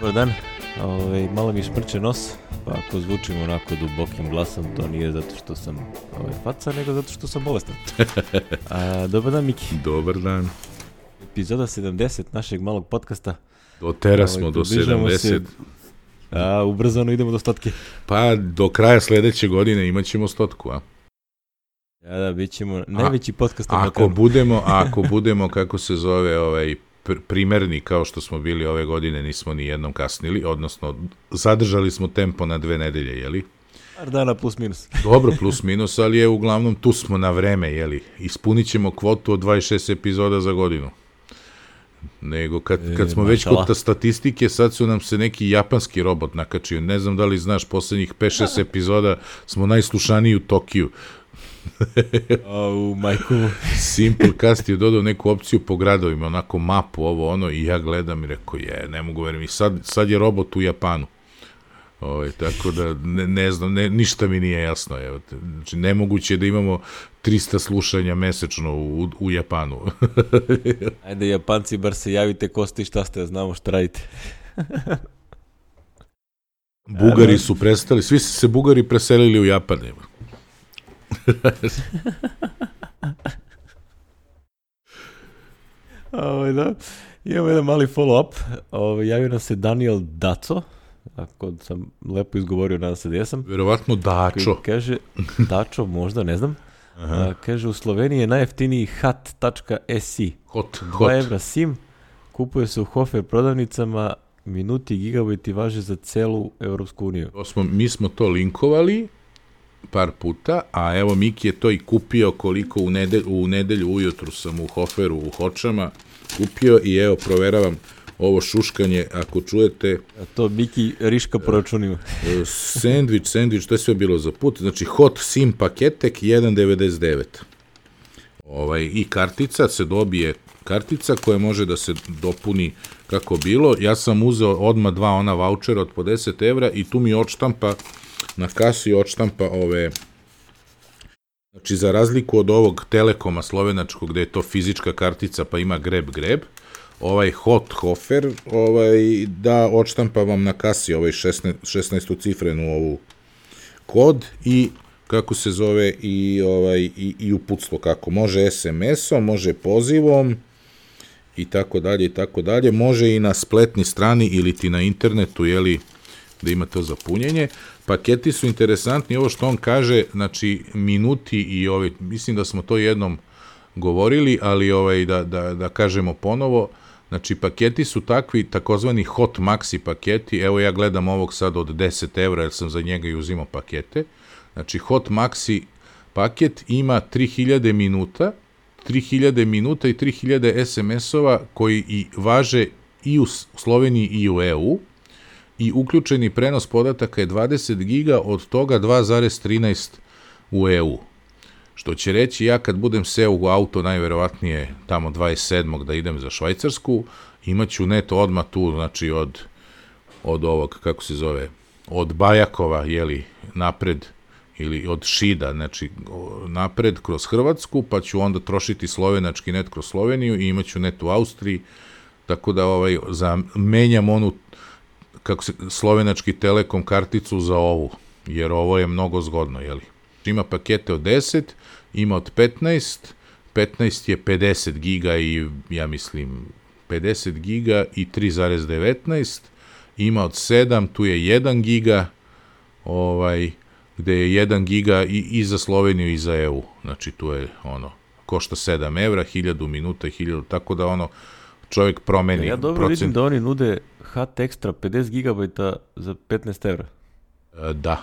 Dobar dan. Ove, malo mi šprče nos, pa ako zvučim onako dubokim glasom, to nije zato što sam ove, faca, nego zato što sam bolestan. A, dobar dan, Miki. Dobar dan. Epizoda 70 našeg malog podcasta. Do tera Ovaj, smo do približavamo 70. se- A, ubrzano idemo do stotke. Pa do kraja sledeće godine imat ćemo stotku, a? Ja, da, bit ćemo najveći podcast na Ako budemo, ako budemo, kako se zove, ovaj, pr primerni kao što smo bili ove godine, nismo ni jednom kasnili, odnosno zadržali smo tempo na dve nedelje, jeli? Par dana plus minus. Dobro, plus minus, ali je uglavnom tu smo na vreme, jeli? Ispunit ćemo kvotu od 26 epizoda za godinu. Nego kad, E, kad smo već mašala. kod ta statistike, sad su nam se neki japanski robot nakačio. Ne znam da li znaš, poslednjih 5-6 epizoda smo najslušaniji u Tokiju. Au, majku. Simplecast je dodao neku opciju po gradovima, onako mapu, ovo ono, i ja gledam i rekao, je, ne mogu verujem, i sad, sad je robot u Japanu. Ovaj, tako da ne, ne znam, ne, ništa mi nije jasno. Evo, znači, nemoguće je da imamo 300 slušanja mesečno u, u Japanu. Ajde, Japanci, bar se javite ko ste i šta ste, znamo šta radite. Bugari su prestali, svi su se Bugari preselili u Japan. Evo. Ovaj, da. Imamo jedan mali follow-up. Javio nam se Daniel Daco. Ako sam lepo izgovorio, nadam se da jesam. Verovatno Koji Dačo. kaže, Dačo, možda, ne znam. A, kaže, u Sloveniji je najjeftiniji hat.si. Hot, 2 hot. evra sim, kupuje se u Hofer prodavnicama, minuti i gigabajti važe za celu Evropsku uniju. To smo, mi smo to linkovali par puta, a evo Miki je to i kupio koliko u, nedelj, u nedelju ujutru sam u Hoferu u Hočama kupio i evo proveravam ovo šuškanje, ako čujete, A to Miki Riška e, sandvič, sandvič, to je sve bilo za put, znači hot sim paketek 1,99. Ovaj, I kartica se dobije, kartica koja može da se dopuni kako bilo. Ja sam uzeo odma dva ona vouchera od po 10 evra i tu mi odštampa, na kasi odštampa ove, znači za razliku od ovog telekoma slovenačkog gde je to fizička kartica pa ima greb greb, ovaj hot hofer ovaj, da odštampa vam na kasi ovaj 16, 16 cifrenu ovu kod i kako se zove i ovaj i, i uputstvo kako može SMS-om, može pozivom i tako dalje i tako dalje, može i na spletni strani ili ti na internetu, jeli, da ima to za punjenje. Paketi su interesantni, ovo što on kaže, znači minuti i ovaj, mislim da smo to jednom govorili, ali ovaj da, da, da kažemo ponovo, znači paketi su takvi, takozvani hot maxi paketi, evo ja gledam ovog sad od 10 evra, jer sam za njega i uzimao pakete, znači hot maxi paket ima 3000 minuta, 3000 minuta i 3000 SMS-ova koji i važe i u Sloveniji i u EU i uključeni prenos podataka je 20 giga, od toga 2,13 u EU. Što će reći, ja kad budem seo u auto, najverovatnije tamo 27. da idem za Švajcarsku, imaću neto odma tu, znači od, od ovog, kako se zove, od Bajakova, jeli, napred, ili od Šida, znači napred kroz Hrvatsku, pa ću onda trošiti slovenački net kroz Sloveniju i imaću net u Austriji, tako da ovaj, za, menjam onu kako se, slovenački telekom karticu za ovu, jer ovo je mnogo zgodno, jeli. Ima pakete od 10, ima od 15, 15 je 50 giga i ja mislim 50 giga i 3,19, ima od 7, tu je 1 giga, ovaj, gde je 1 giga i, i za Sloveniju i za EU, znači tu je ono, košta 7 evra, 1000 minuta i 1000, tako da ono, čovjek promeni Ja dobro procent. vidim da oni nude hat extra 50 gigabajta za 15 evra. E, Da.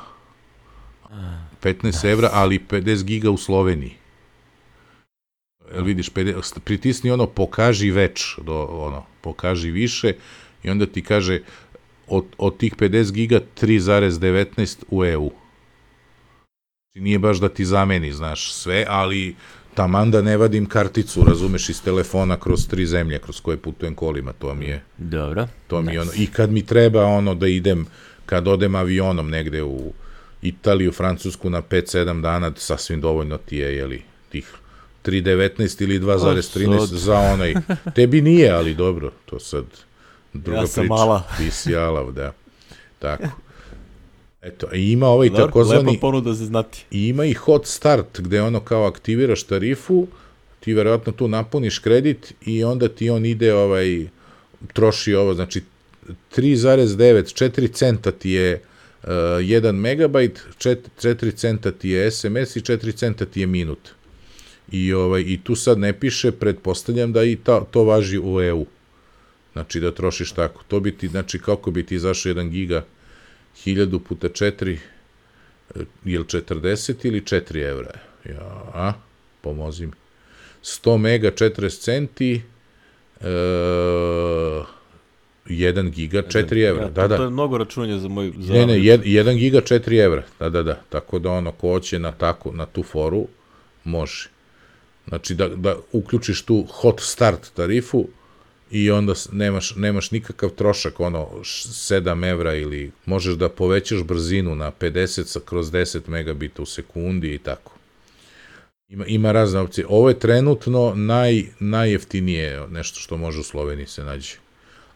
15 evra, ali 50 giga u Sloveniji. Jel vidiš, 50, pritisni ono pokaži već, do, ono, pokaži više i onda ti kaže od, od tih 50 giga 3,19 u EU. Znači, Nije baš da ti zameni, znaš, sve, ali taman da ne vadim karticu, razumeš, iz telefona kroz tri zemlje kroz koje putujem kolima, to mi je Dobro. To mi je ono, i kad mi treba ono da idem, kad odem avionom negde u Italiju, Francusku na 5-7 dana, sasvim dovoljno ti je, jeli, tih 3.19 ili 2.13 O, sad. za onaj. Tebi nije, ali dobro, to sad druga Ja sam priča. mala. Ti si alav, da. Tako. Eto, i ima ovaj Dobro, takozvani... Lepa ponuda za znati. I ima i hot start gde ono kao aktiviraš tarifu, ti verovatno tu napuniš kredit i onda ti on ide ovaj troši ovo, znači 3,9 4 centa ti je uh, 1 megabajt, 4, 4 centa ti je SMS i 4 centa ti je minut. I ovaj i tu sad ne piše, pretpostavljam da i ta, to važi u EU. Znači da trošiš tako. To bi ti, znači kako bi ti izašao 1 giga 1000 puta 4 je li 40 ili 4 evra? Ja, a? Pomozi mi. 100 mega 40 centi, e, 1 giga 4 evra. Ja, Da, da. To je mnogo računanja za moj... Za Ne, ne, 1 giga 4 evra. Da, da, da. Tako da ono, ko hoće na, tako, na tu foru, može. Znači da, da uključiš tu hot start tarifu i onda nemaš, nemaš nikakav trošak, ono, š- 7 evra ili možeš da povećaš brzinu na 50 sa kroz 10 megabita u sekundi i tako. Ima, ima razne opcije. Ovo je trenutno naj, najjeftinije nešto što može u Sloveniji se nađe.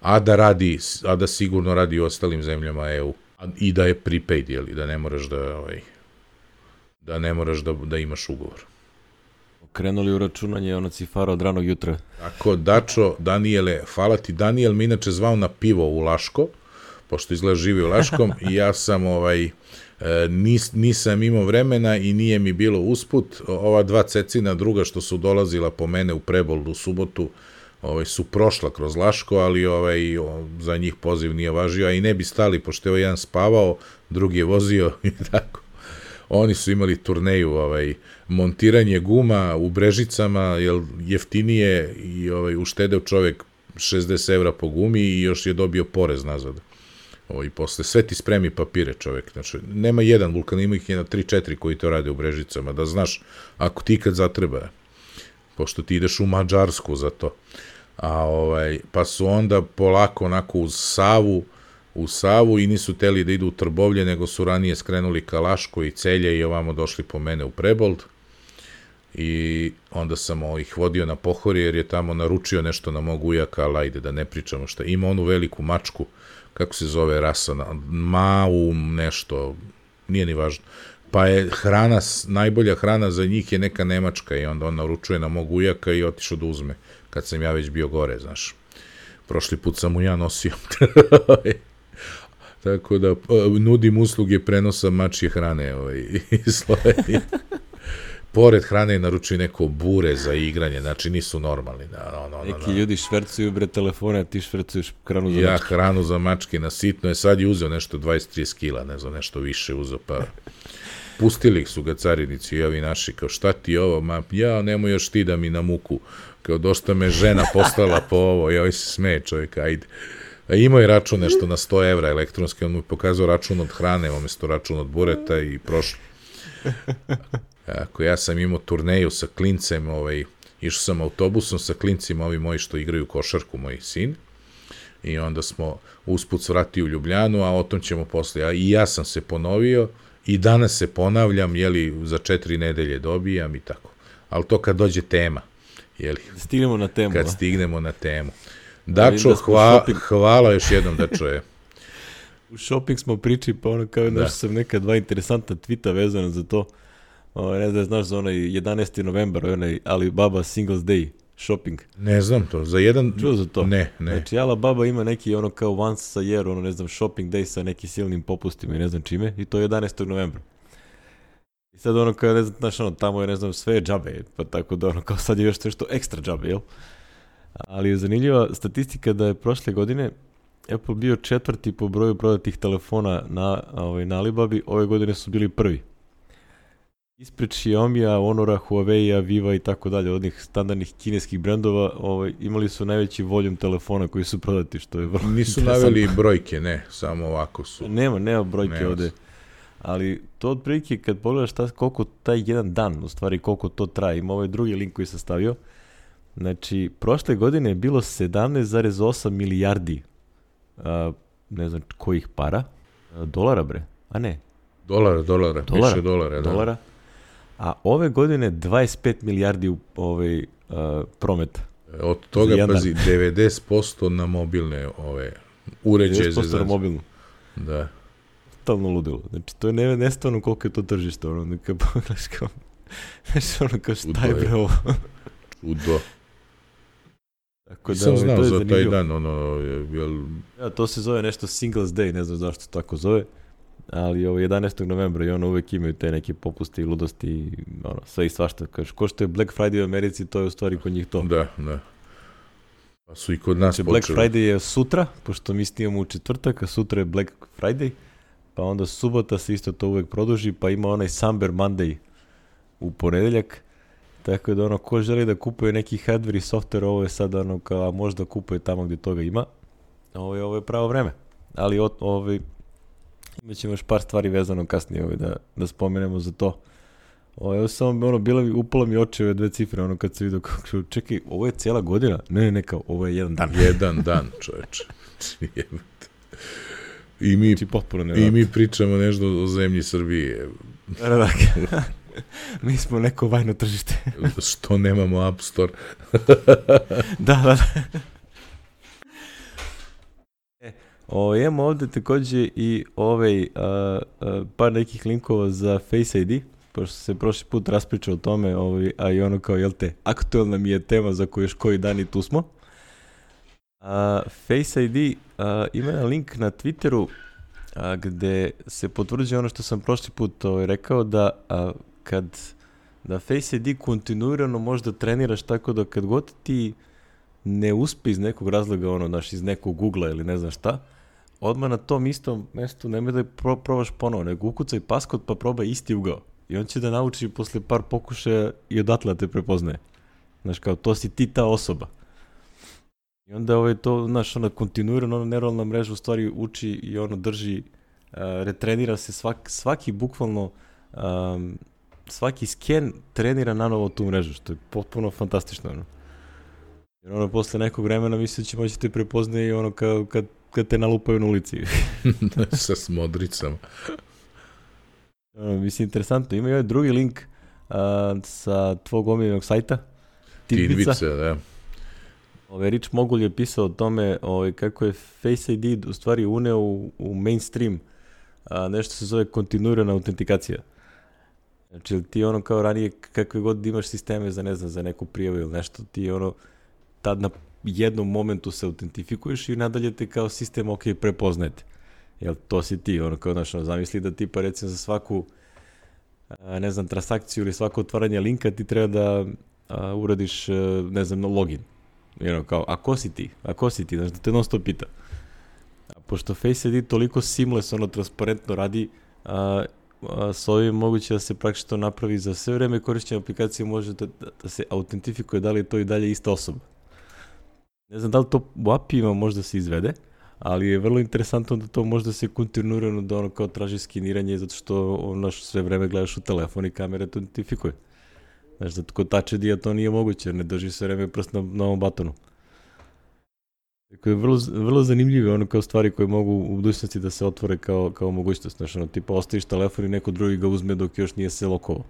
A da radi, a da sigurno radi u ostalim zemljama EU. A, I da je prepaid, jeli, da ne moraš da, ovaj, da ne moraš da, da imaš ugovor. Krenuli u računanje ono cifara od ranog jutra. Tako, Dačo, Daniele, hvala ti. Daniel me inače zvao na pivo u Laško, pošto izgleda živi u Laškom, i ja sam ovaj, e, nis, nisam imao vremena i nije mi bilo usput. Ova dva cecina druga što su dolazila po mene u Prebol u subotu, ovaj, su prošla kroz Laško, ali ovaj, za njih poziv nije važio, a i ne bi stali, pošto je ovaj jedan spavao, drugi je vozio i tako. Oni su imali turneju, ovaj, montiranje guma u Brežicama, jel jeftinije i ovaj, uštedeo čovek 60 evra po gumi i još je dobio porez nazad. Ovaj, posle sve ti spremi papire čovek. Znači, nema jedan vulkan, ima ih je na 3-4 koji to rade u Brežicama, da znaš, ako ti kad zatreba, pošto ti ideš u Mađarsku za to. A ovaj, pa su onda polako onako uz Savu, u Savu i nisu teli da idu u Trbovlje, nego su ranije skrenuli ka Laško i Celje i ovamo došli po mene u Prebold. I onda sam ih vodio na pohorje jer je tamo naručio nešto na mog ujaka, ali ajde da ne pričamo šta. Ima onu veliku mačku, kako se zove rasa, maum nešto, nije ni važno. Pa je hrana, najbolja hrana za njih je neka nemačka i onda on naručuje na mog ujaka i otišao da uzme, kad sam ja već bio gore, znaš. Prošli put sam mu ja nosio. Tako da, nudim usluge prenosa mačje hrane ovaj, iz Slovenije. Pored hrane naručuju neko bure za igranje, znači nisu normalni. Da, ono, ono, Neki ljudi švercuju bre telefone, a ti švercuješ kranu za ja mačke. hranu za mačke na sitno je, sad je uzeo nešto 20-30 kila, ne znam, nešto više uzeo, pa pustili su ga carinici i ovi naši, kao šta ti ovo, ma, ja, nemoj još ti da mi na muku, kao došta me žena poslala po ovo, i ovaj se smeje čovjek, ajde. A imao je račun nešto na 100 evra elektronski, on mu je pokazao račun od hrane, umesto račun od bureta i prošlo. Ako ja sam imao turneju sa klincem, ovaj, išao sam autobusom sa klincima, ovi moji što igraju košarku, moj sin, i onda smo usput svrati u Ljubljanu, a o tom ćemo posle. A i ja sam se ponovio i danas se ponavljam, jeli, za četiri nedelje dobijam i tako. Ali to kad dođe tema, jeli, Stignemo na temu. kad stignemo na temu. Vidim Dačo, da hva, shopping- hvala još jednom, Dačo je. U shopping smo priči, pa ono kao da. sam neka dva interesantna tvita vezana za to. O, ne znam, znaš za onaj 11. novembar, onaj Alibaba Singles Day shopping. Ne znam to, za jedan... Čuo za to? Ne, ne. Znači, Alibaba ima neki ono kao once a year, ono ne znam, shopping day sa nekim silnim popustima i ne znam čime, i to je 11. novembra. I sad ono kao, ne znam, znaš, ono, tamo je, ne znam, sve je džabe, pa tako da ono kao sad je još nešto ekstra džabe, jel? Ali je zanimljiva statistika da je prošle godine Apple bio četvrti po broju prodatih telefona na, ovaj, na Alibabi, ove godine su bili prvi. Ispred Xiaomi-a, Honora, Huawei-a, Viva i tako dalje, od onih standardnih kineskih brendova, ovaj, imali su najveći voljum telefona koji su prodati, što je vrlo Nisu naveli brojke, ne, samo ovako su. Nema, nema brojke Nema ovde. Ali to otprilike kad pogledaš šta, koliko taj jedan dan, u stvari koliko to traje, ima ovaj drugi link koji sam stavio, znači prošle godine je bilo 17,8 milijardi a, ne znam kojih para, a, dolara bre, a ne, Dolara, dolara, Dolara, piše dolara, da. dolara, a ove godine 25 milijardi ovaj, a, prometa. Od toga, pazi, 90% na mobilne ove uređaje za 90% na zračenje. mobilnu. Da. Totalno ludilo. Znači, to je ne, nestvarno koliko je to tržište, ono, neka pogledaš kao, znaš, ono, kao šta je bre ovo? Čudo. Tako Nisam ovaj, znao to je za taj dan, ono, jel, Ja, to se zove nešto Singles Day, ne znam zašto tako zove, ali ovo 11. novembra i ono uvek imaju te neke popuste i ludosti i ono, sve i svašta. Kažeš, ko što je Black Friday u Americi, to je u stvari kod njih to. da, da. Pa su i kod nas Znači, Black počeli. Friday je sutra, pošto mi snimamo u četvrtak, a sutra je Black Friday, pa onda subota se isto to uvek produži, pa ima onaj Summer Monday u ponedeljak, tako da ono, ko želi da kupuje neki hardware i software, ovo je sad ono, kao, a možda kupuje tamo gdje toga ima, ovo je, ovo je pravo vreme. Ali o, ovaj, imat ćemo još par stvari vezano kasnije ovaj, da, da spomenemo za to. Ovo, evo samo, ono, bila mi, upala mi oči ove dve cifre, ono, kad se vidio, kako, čekaj, ovo je cijela godina? Ne, ne, ne, kao, ovo je jedan dan. Jedan dan, čoveče. Jebote. I mi, Znači. I mi pričamo nešto o zemlji Srbije. Da, da. mi smo neko vajno tržište. Što nemamo App Store? da, da, da. E, o, imamo ovde takođe i ovaj, a, a, par nekih linkova za Face ID, pošto se prošli put raspričao o tome, ovaj, a i ono kao, jel te, aktualna mi je tema za koju još koji dan i tu smo. A, Face ID a, ima jedan link na Twitteru a, gde se potvrđuje ono što sam prošli put ovaj, rekao da a, kad da Face ID kontinuirano možda treniraš tako da kad god ti ne uspe iz nekog razloga, ono, znaš, iz nekog Google ili ne znam šta, odmah na tom istom mestu nemoj da pro, probaš ponovo, nego ukucaj paskod pa probaj isti ugao. I on će da nauči posle par pokušaja i odatle da te prepoznaje. Znaš, kao, to si ti ta osoba. I onda ovaj to, znaš, ona kontinuirano, ona neuralna mreža u stvari uči i ono drži, uh, retrenira se svak, svaki bukvalno, um, svaki sken trenira na novo tu mrežu, što je potpuno fantastično. Ono. Jer ono, posle nekog vremena misli da će moći te prepoznaje i ono kao kad, kad te nalupaju na ulici. Sa smodricama. ono, mislim, interesantno. Ima i ovaj drugi link uh, sa tvog omiljenog sajta, Tidbica. Tidbica, da. Ove, Rich Mogul je pisao o tome ovaj, kako je Face ID u stvari uneo u, u mainstream a, nešto se zove kontinuirana autentikacija. Znači, ti ono kao ranije, kakve god imaš sisteme za, ne znam, za neku prijavu ili nešto, ti ono, tad na jednom momentu se autentifikuješ i nadalje te kao sistem, ok, prepoznajete. Jel, to si ti, ono kao, ono, zamisli da ti pa recimo za svaku, ne znam, transakciju ili svako otvaranje linka ti treba da a, uradiš, a, ne znam, login. You know, kao, a ko si ti? A ko si ti? Znaš, da te non stop pita. A pošto Face ID toliko seamless, ono, transparentno radi, a, a, s ovim moguće da se praktično napravi za sve vreme korišćenja aplikacije može da, da, da se autentifikuje da li je to i dalje ista osoba. Ne znam da li to u API-ima možda se izvede, ali je vrlo interesantno da to možda se kontinuirano da ono kao traži skeniranje zato što ono sve vreme gledaš u telefon i kamera to identifikuje. Znaš, da kod Touch ID to nije moguće, ne drži sve vreme prst na, na ovom batonu. Tako je vrlo, vrlo zanimljive ono kao stvari koje mogu u budućnosti da se otvore kao, kao mogućnost. Znaš, ono, tipa ostaviš telefon i neko drugi ga uzme dok još nije se lokovao.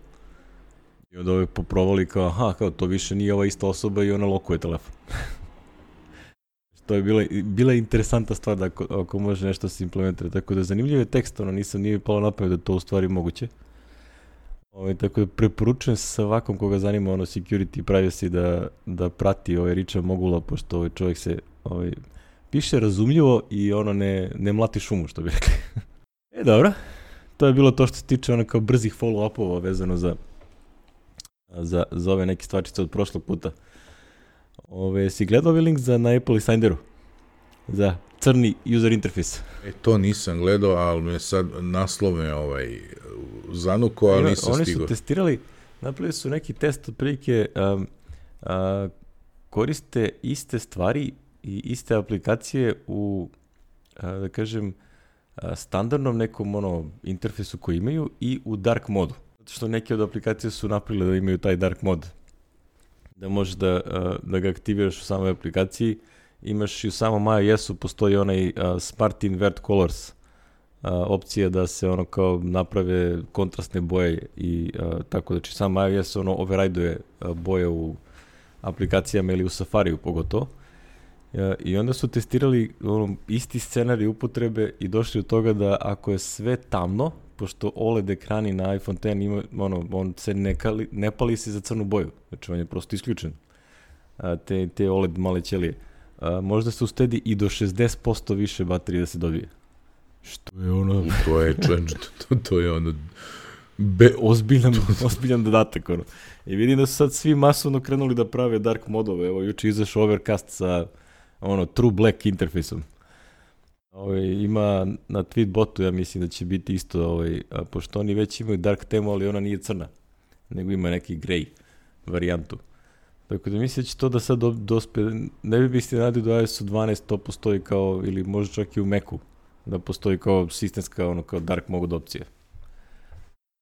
I onda ove poprovali kao, aha, kao to više nije ova ista osoba i ona lokuje telefon. to je bila, bila interesantna stvar da ako, ako može nešto se implementira. Tako da zanimljiv je tekst, ono, nisam nije palo na pamet da to u stvari moguće. Ovaj, tako da preporučujem svakom koga zanima ono security privacy da, da prati ovaj Richa Mogula, pošto ovaj čovjek se ovaj, piše razumljivo i ono ne, ne mlati šumu, što bi rekli. e, dobro. To je bilo to što se tiče ono kao brzih follow-upova vezano za, za, za ove neke stvarčice od prošlog puta. Ove, si gledao ovaj link za, na Apple i Sinderu? Za crni user interface. E, to nisam gledao, ali me sad naslov me ovaj, zanuko, ali nisam Oni stigao. su testirali, napravili su neki test otprilike, um, a, koriste iste stvari i iste aplikacije u, da kažem, standardnom nekom ono, interfejsu koji imaju i u dark modu. Zato što neke od aplikacija su napravile da imaju taj dark mod. Da možeš da, da ga aktiviraš u samoj aplikaciji. Imaš i u samom iOS-u postoji onaj Smart Invert Colors, opcija da se ono kao naprave kontrastne boje i tako da će sam iOS ono overrideuje boje u aplikacijama ili u Safariju pogotovo. I onda su testirali ono, isti scenarij upotrebe i došli do toga da ako je sve tamno, pošto OLED ekrani na iPhone X ima, ono, on se ne, kali, ne pali se za crnu boju, znači on je prosto isključen, a, te, te OLED male ćelije. A, možda se ustedi i do 60% više baterije da se dobije. Što je ono... To je, to, to je ono... Be, ozbiljan, ozbiljan dodatak, ono. I vidim da su sad svi masovno krenuli da prave dark modove. Evo, juče izašao Overcast sa ono, True Black interfejsom. Ovaj, ima na Tweetbotu, ja mislim da će biti isto, ovaj, a, pošto oni već imaju dark temu, ali ona nije crna, nego ima neki grey varijantu. Tako da mislim da će to da sad dospe, ne bi biste nadali da iOS 12 to postoji kao, ili možda čak i u Macu, da postoji kao sistemska, ono, kao dark mode opcija.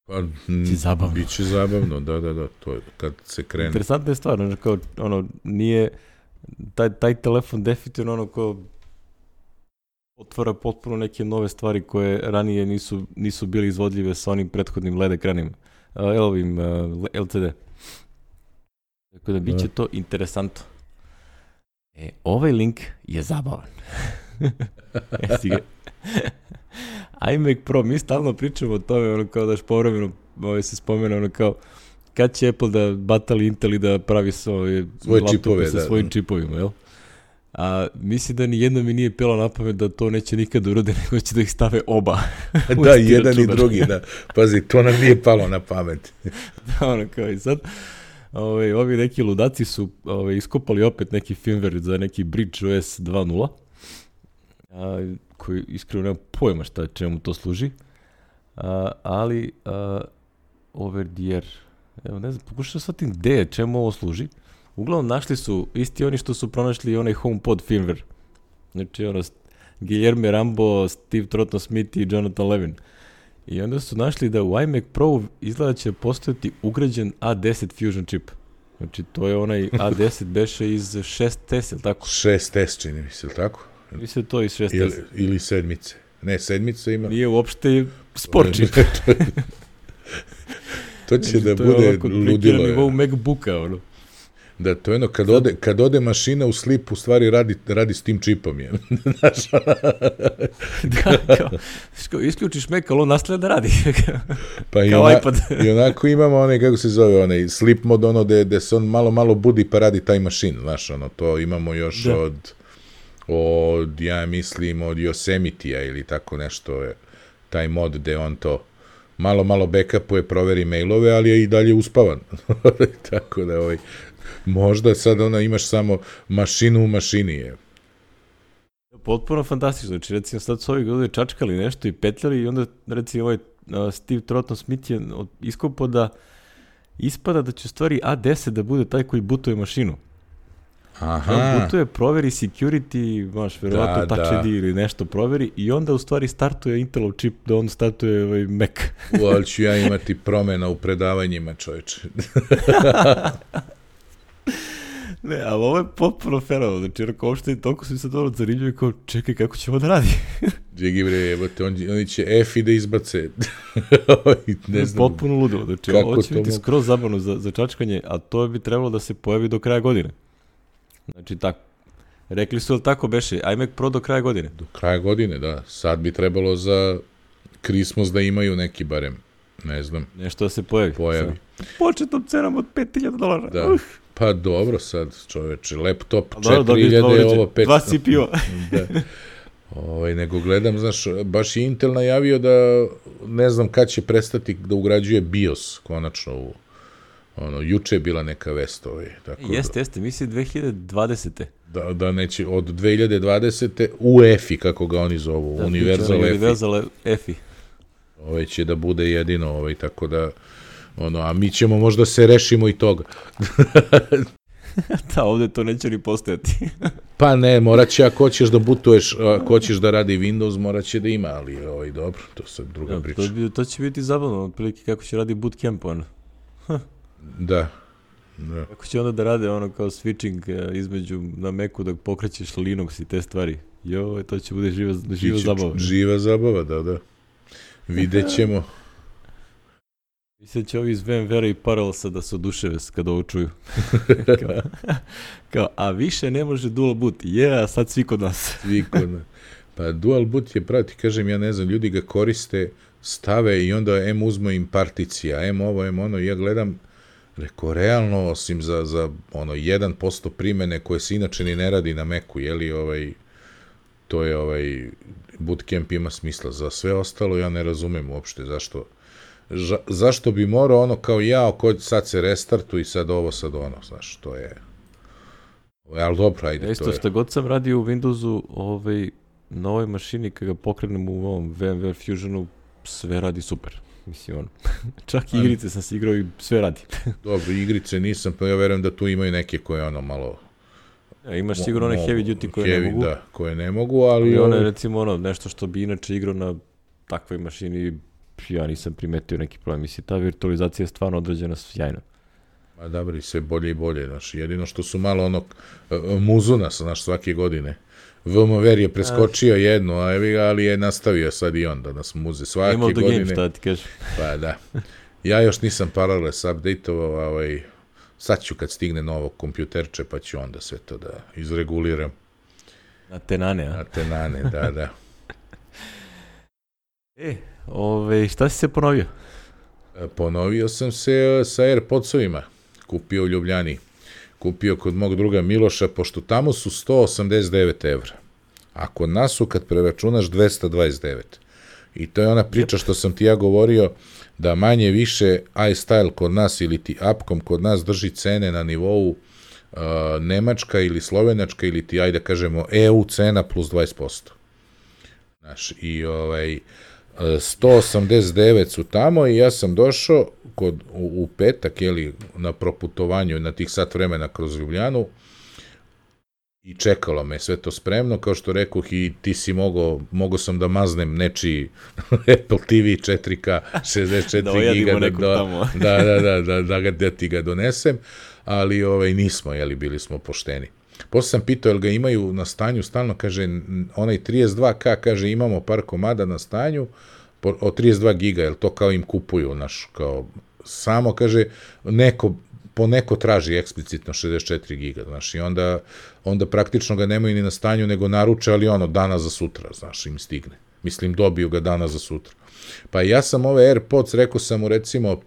Pa, m, zabavno. Biće zabavno, da, da, da, to je kad se krene. Interesantna je stvar, znači kao, ono, nije, taj, taj telefon definitivno ono kao otvara potpuno neke nove stvari koje ranije nisu, nisu bili izvodljive sa onim prethodnim LED ekranima, uh, ovim uh, LCD. Tako da biće da. to interesantno. E, ovaj link je zabavan. Jesi ga? iMac Pro, mi stalno pričamo o tome, ono kao daš povremeno, ovaj se spomene, ono kao, kad će Apple da batali Intel i da pravi svoje, svoje čipove, sa da, svojim da. čipovima, jel? A mislim da ni jedno mi nije pelo na pamet da to neće nikad urode, nego će da ih stave oba. da, jedan i drugi, da. Pazi, to nam nije palo na pamet. da, ono kao i sad. Ove, ovaj, ovi neki ludaci su ove, ovaj, iskopali opet neki firmware za neki Bridge OS 2.0, a, koji iskreno nema pojma šta čemu to služi, a, ali a, over the air, evo ne znam, pokušao shvatim gde je, čemu ovo služi, Uglavnom našli su isti oni što su pronašli onaj HomePod firmware. Znači ono, Guillermo Rambo, Steve Trotton Smith i Jonathan Levin. I onda su našli da u iMac Pro izgleda će postojati ugrađen A10 Fusion chip. Znači to je onaj A10 beše iz 6S, ili tako? 6S čini mi se, ili tako? Mislim to iz 6S. Ili, ili sedmice. Ne, sedmice ima... Nije uopšte sport čip. To će da bude ludilo. To je nivou MacBooka, ono. Da, to je jedno, kad ode, kad ode mašina u slip, u stvari radi, radi s tim čipom, je. Znaš, da, kao, kao, isključiš Mac, ali on nastavlja da radi. pa i, ona, i onako imamo onaj, kako se zove, onaj slip mod, ono, gde, gde se on malo, malo budi pa radi taj mašin, znaš, ono, to imamo još da. od, od, ja mislim, od Yosemite-a ili tako nešto, je, taj mod gde on to malo, malo backupuje, proveri mailove, ali je i dalje uspavan. tako da, ovaj, Možda sad ona imaš samo mašinu u mašini je. Potpuno fantastično. Znači, recimo, sad su ovi ljudi čačkali nešto i petljali i onda, recimo, ovaj Steve Trotton Smith je iskopao da ispada da će stvari A10 da bude taj koji butuje mašinu. Aha. On butuje, proveri security, maš, verovatno da, Touch da. ID ili nešto proveri i onda u stvari startuje Intelov čip da on startuje ovaj Mac. U, ali ću ja imati promena u predavanjima, čoveče. Ne, ali ovo je potpuno fenomenalno. Znači, onako, uopšte toliko su sad ono zanimljivi kao, čekaj, kako će ovo da radi? Džegi bre, evo te, on, oni će F i da izbace. ne znam. Potpuno ludo. Znači, ovo će biti skroz zabavno za, za čačkanje, a to bi trebalo da se pojavi do kraja godine. Znači, tako. Rekli su li tako beše, iMac Pro do kraja godine? Do kraja godine, da. Sad bi trebalo za Christmas da imaju neki barem, ne znam. Nešto da se pojavi. Pojavi. Sa početnom cenom od 5000 dolara. Da. Uh. Pa dobro sad, čoveče, laptop 4000, ovo 500. Dva CPU. da. Ovaj, nego gledam, znaš, baš je Intel najavio da ne znam kad će prestati da ugrađuje BIOS konačno u ono, juče je bila neka vest ovaj, tako jeste, da, jeste, misli 2020. Da, da neće, od 2020. UEFI, kako ga oni zovu, da, Universal EFI. Universal EFI. Ovaj će da bude jedino, ovaj, tako da Ono, a mi ćemo možda se rešimo i toga. da, ovde to neće ni postojati. pa ne, morat će, ako hoćeš da butuješ, ako hoćeš da radi Windows, morat će da ima, ali ovaj, dobro, to sad druga da, priča. To, to će biti zabavno, otprilike kako će radi bootcamp, ono. da. Da. Kako će onda da rade ono kao switching uh, između na Macu da pokrećeš Linux i te stvari. Jo, to će bude živa, živa zabava. Živa zabava, da, da. Videćemo. Mislim da će ovi iz VMware i Parallelsa da se oduševe kada ovo čuju. kao, kao, a više ne može dual boot. Je, yeah, a sad svi kod nas. svi kod nas. Pa dual boot je pravi, kažem, ja ne znam, ljudi ga koriste, stave i onda em uzmo im particija, em ovo, em ono, ja gledam, Reko, realno, osim za, za ono, 1% primene koje se inače ni ne radi na Meku, jeli, ovaj, to je ovaj, bootcamp ima smisla. Za sve ostalo ja ne razumem uopšte zašto, ža, zašto bi morao ono kao ja, ko sad se restartu i sad ovo, sad ono, znaš, to je... Ali dobro, ajde, isto, to je... što god sam radio u Windowsu, ovaj, na ovoj mašini, kada ga pokrenem u ovom VMware Fusionu, sve radi super. Mislim, ono, čak i igrice sam se igrao i sve radi. Dobro, igrice nisam, pa ja verujem da tu imaju neke koje ono malo... Ja, imaš sigurno one heavy duty koje heavy, ne mogu. Da, koje ne mogu, ali... I one, ovaj- recimo, ono, nešto što bi inače igrao na takvoj mašini, ja nisam primetio neki problem. Mislim, ta virtualizacija je stvarno odrađena sjajno. Ma dobro, i sve bolje i bolje, znaš, jedino što su malo ono, e, muzuna, znaš, svake godine. VMware je preskočio jednu, ali je nastavio sad i on da nas muze svake Imao godine. game, šta ti kažeš. Pa da. Ja još nisam Parallels update-ovao, ovaj, sad ću kad stigne novo kompjuterče, pa ću onda sve to da izreguliram. Na tenane, a? Na tenane, da, da. E, ove, šta si se ponovio? Ponovio sam se sa Airpodsovima, kupio u Ljubljani. Kupio kod mog druga Miloša, pošto tamo su 189 evra. A kod nas su, kad preračunaš, 229. I to je ona priča što sam ti ja govorio, da manje više iStyle kod nas ili ti Upcom kod nas drži cene na nivou uh, Nemačka ili Slovenačka ili ti, ajde da kažemo, EU cena plus 20%. Znaš, i ovaj, 189 su tamo i ja sam došao kod, u, u petak, jeli, na proputovanju na tih sat vremena kroz Ljubljanu i čekalo me sve to spremno, kao što rekoh i ti si mogao, mogao sam da maznem nečiji Apple TV 4K 64 da giga, da, da, tamo. da, da, da, da, da, ga, da ti ga donesem, ali ovaj, nismo, jeli, bili smo pošteni. Posle sam pitao, jel ga imaju na stanju, stalno kaže, onaj 32K, kaže, imamo par komada na stanju, od 32 giga, jel to kao im kupuju, naš, kao, samo, kaže, neko, po neko traži eksplicitno 64 giga, znaš, i onda, onda praktično ga nemaju ni na stanju, nego naruče, ali ono, dana za sutra, znaš, im stigne. Mislim, dobiju ga dana za sutra. Pa ja sam ove AirPods, rekao sam mu, recimo,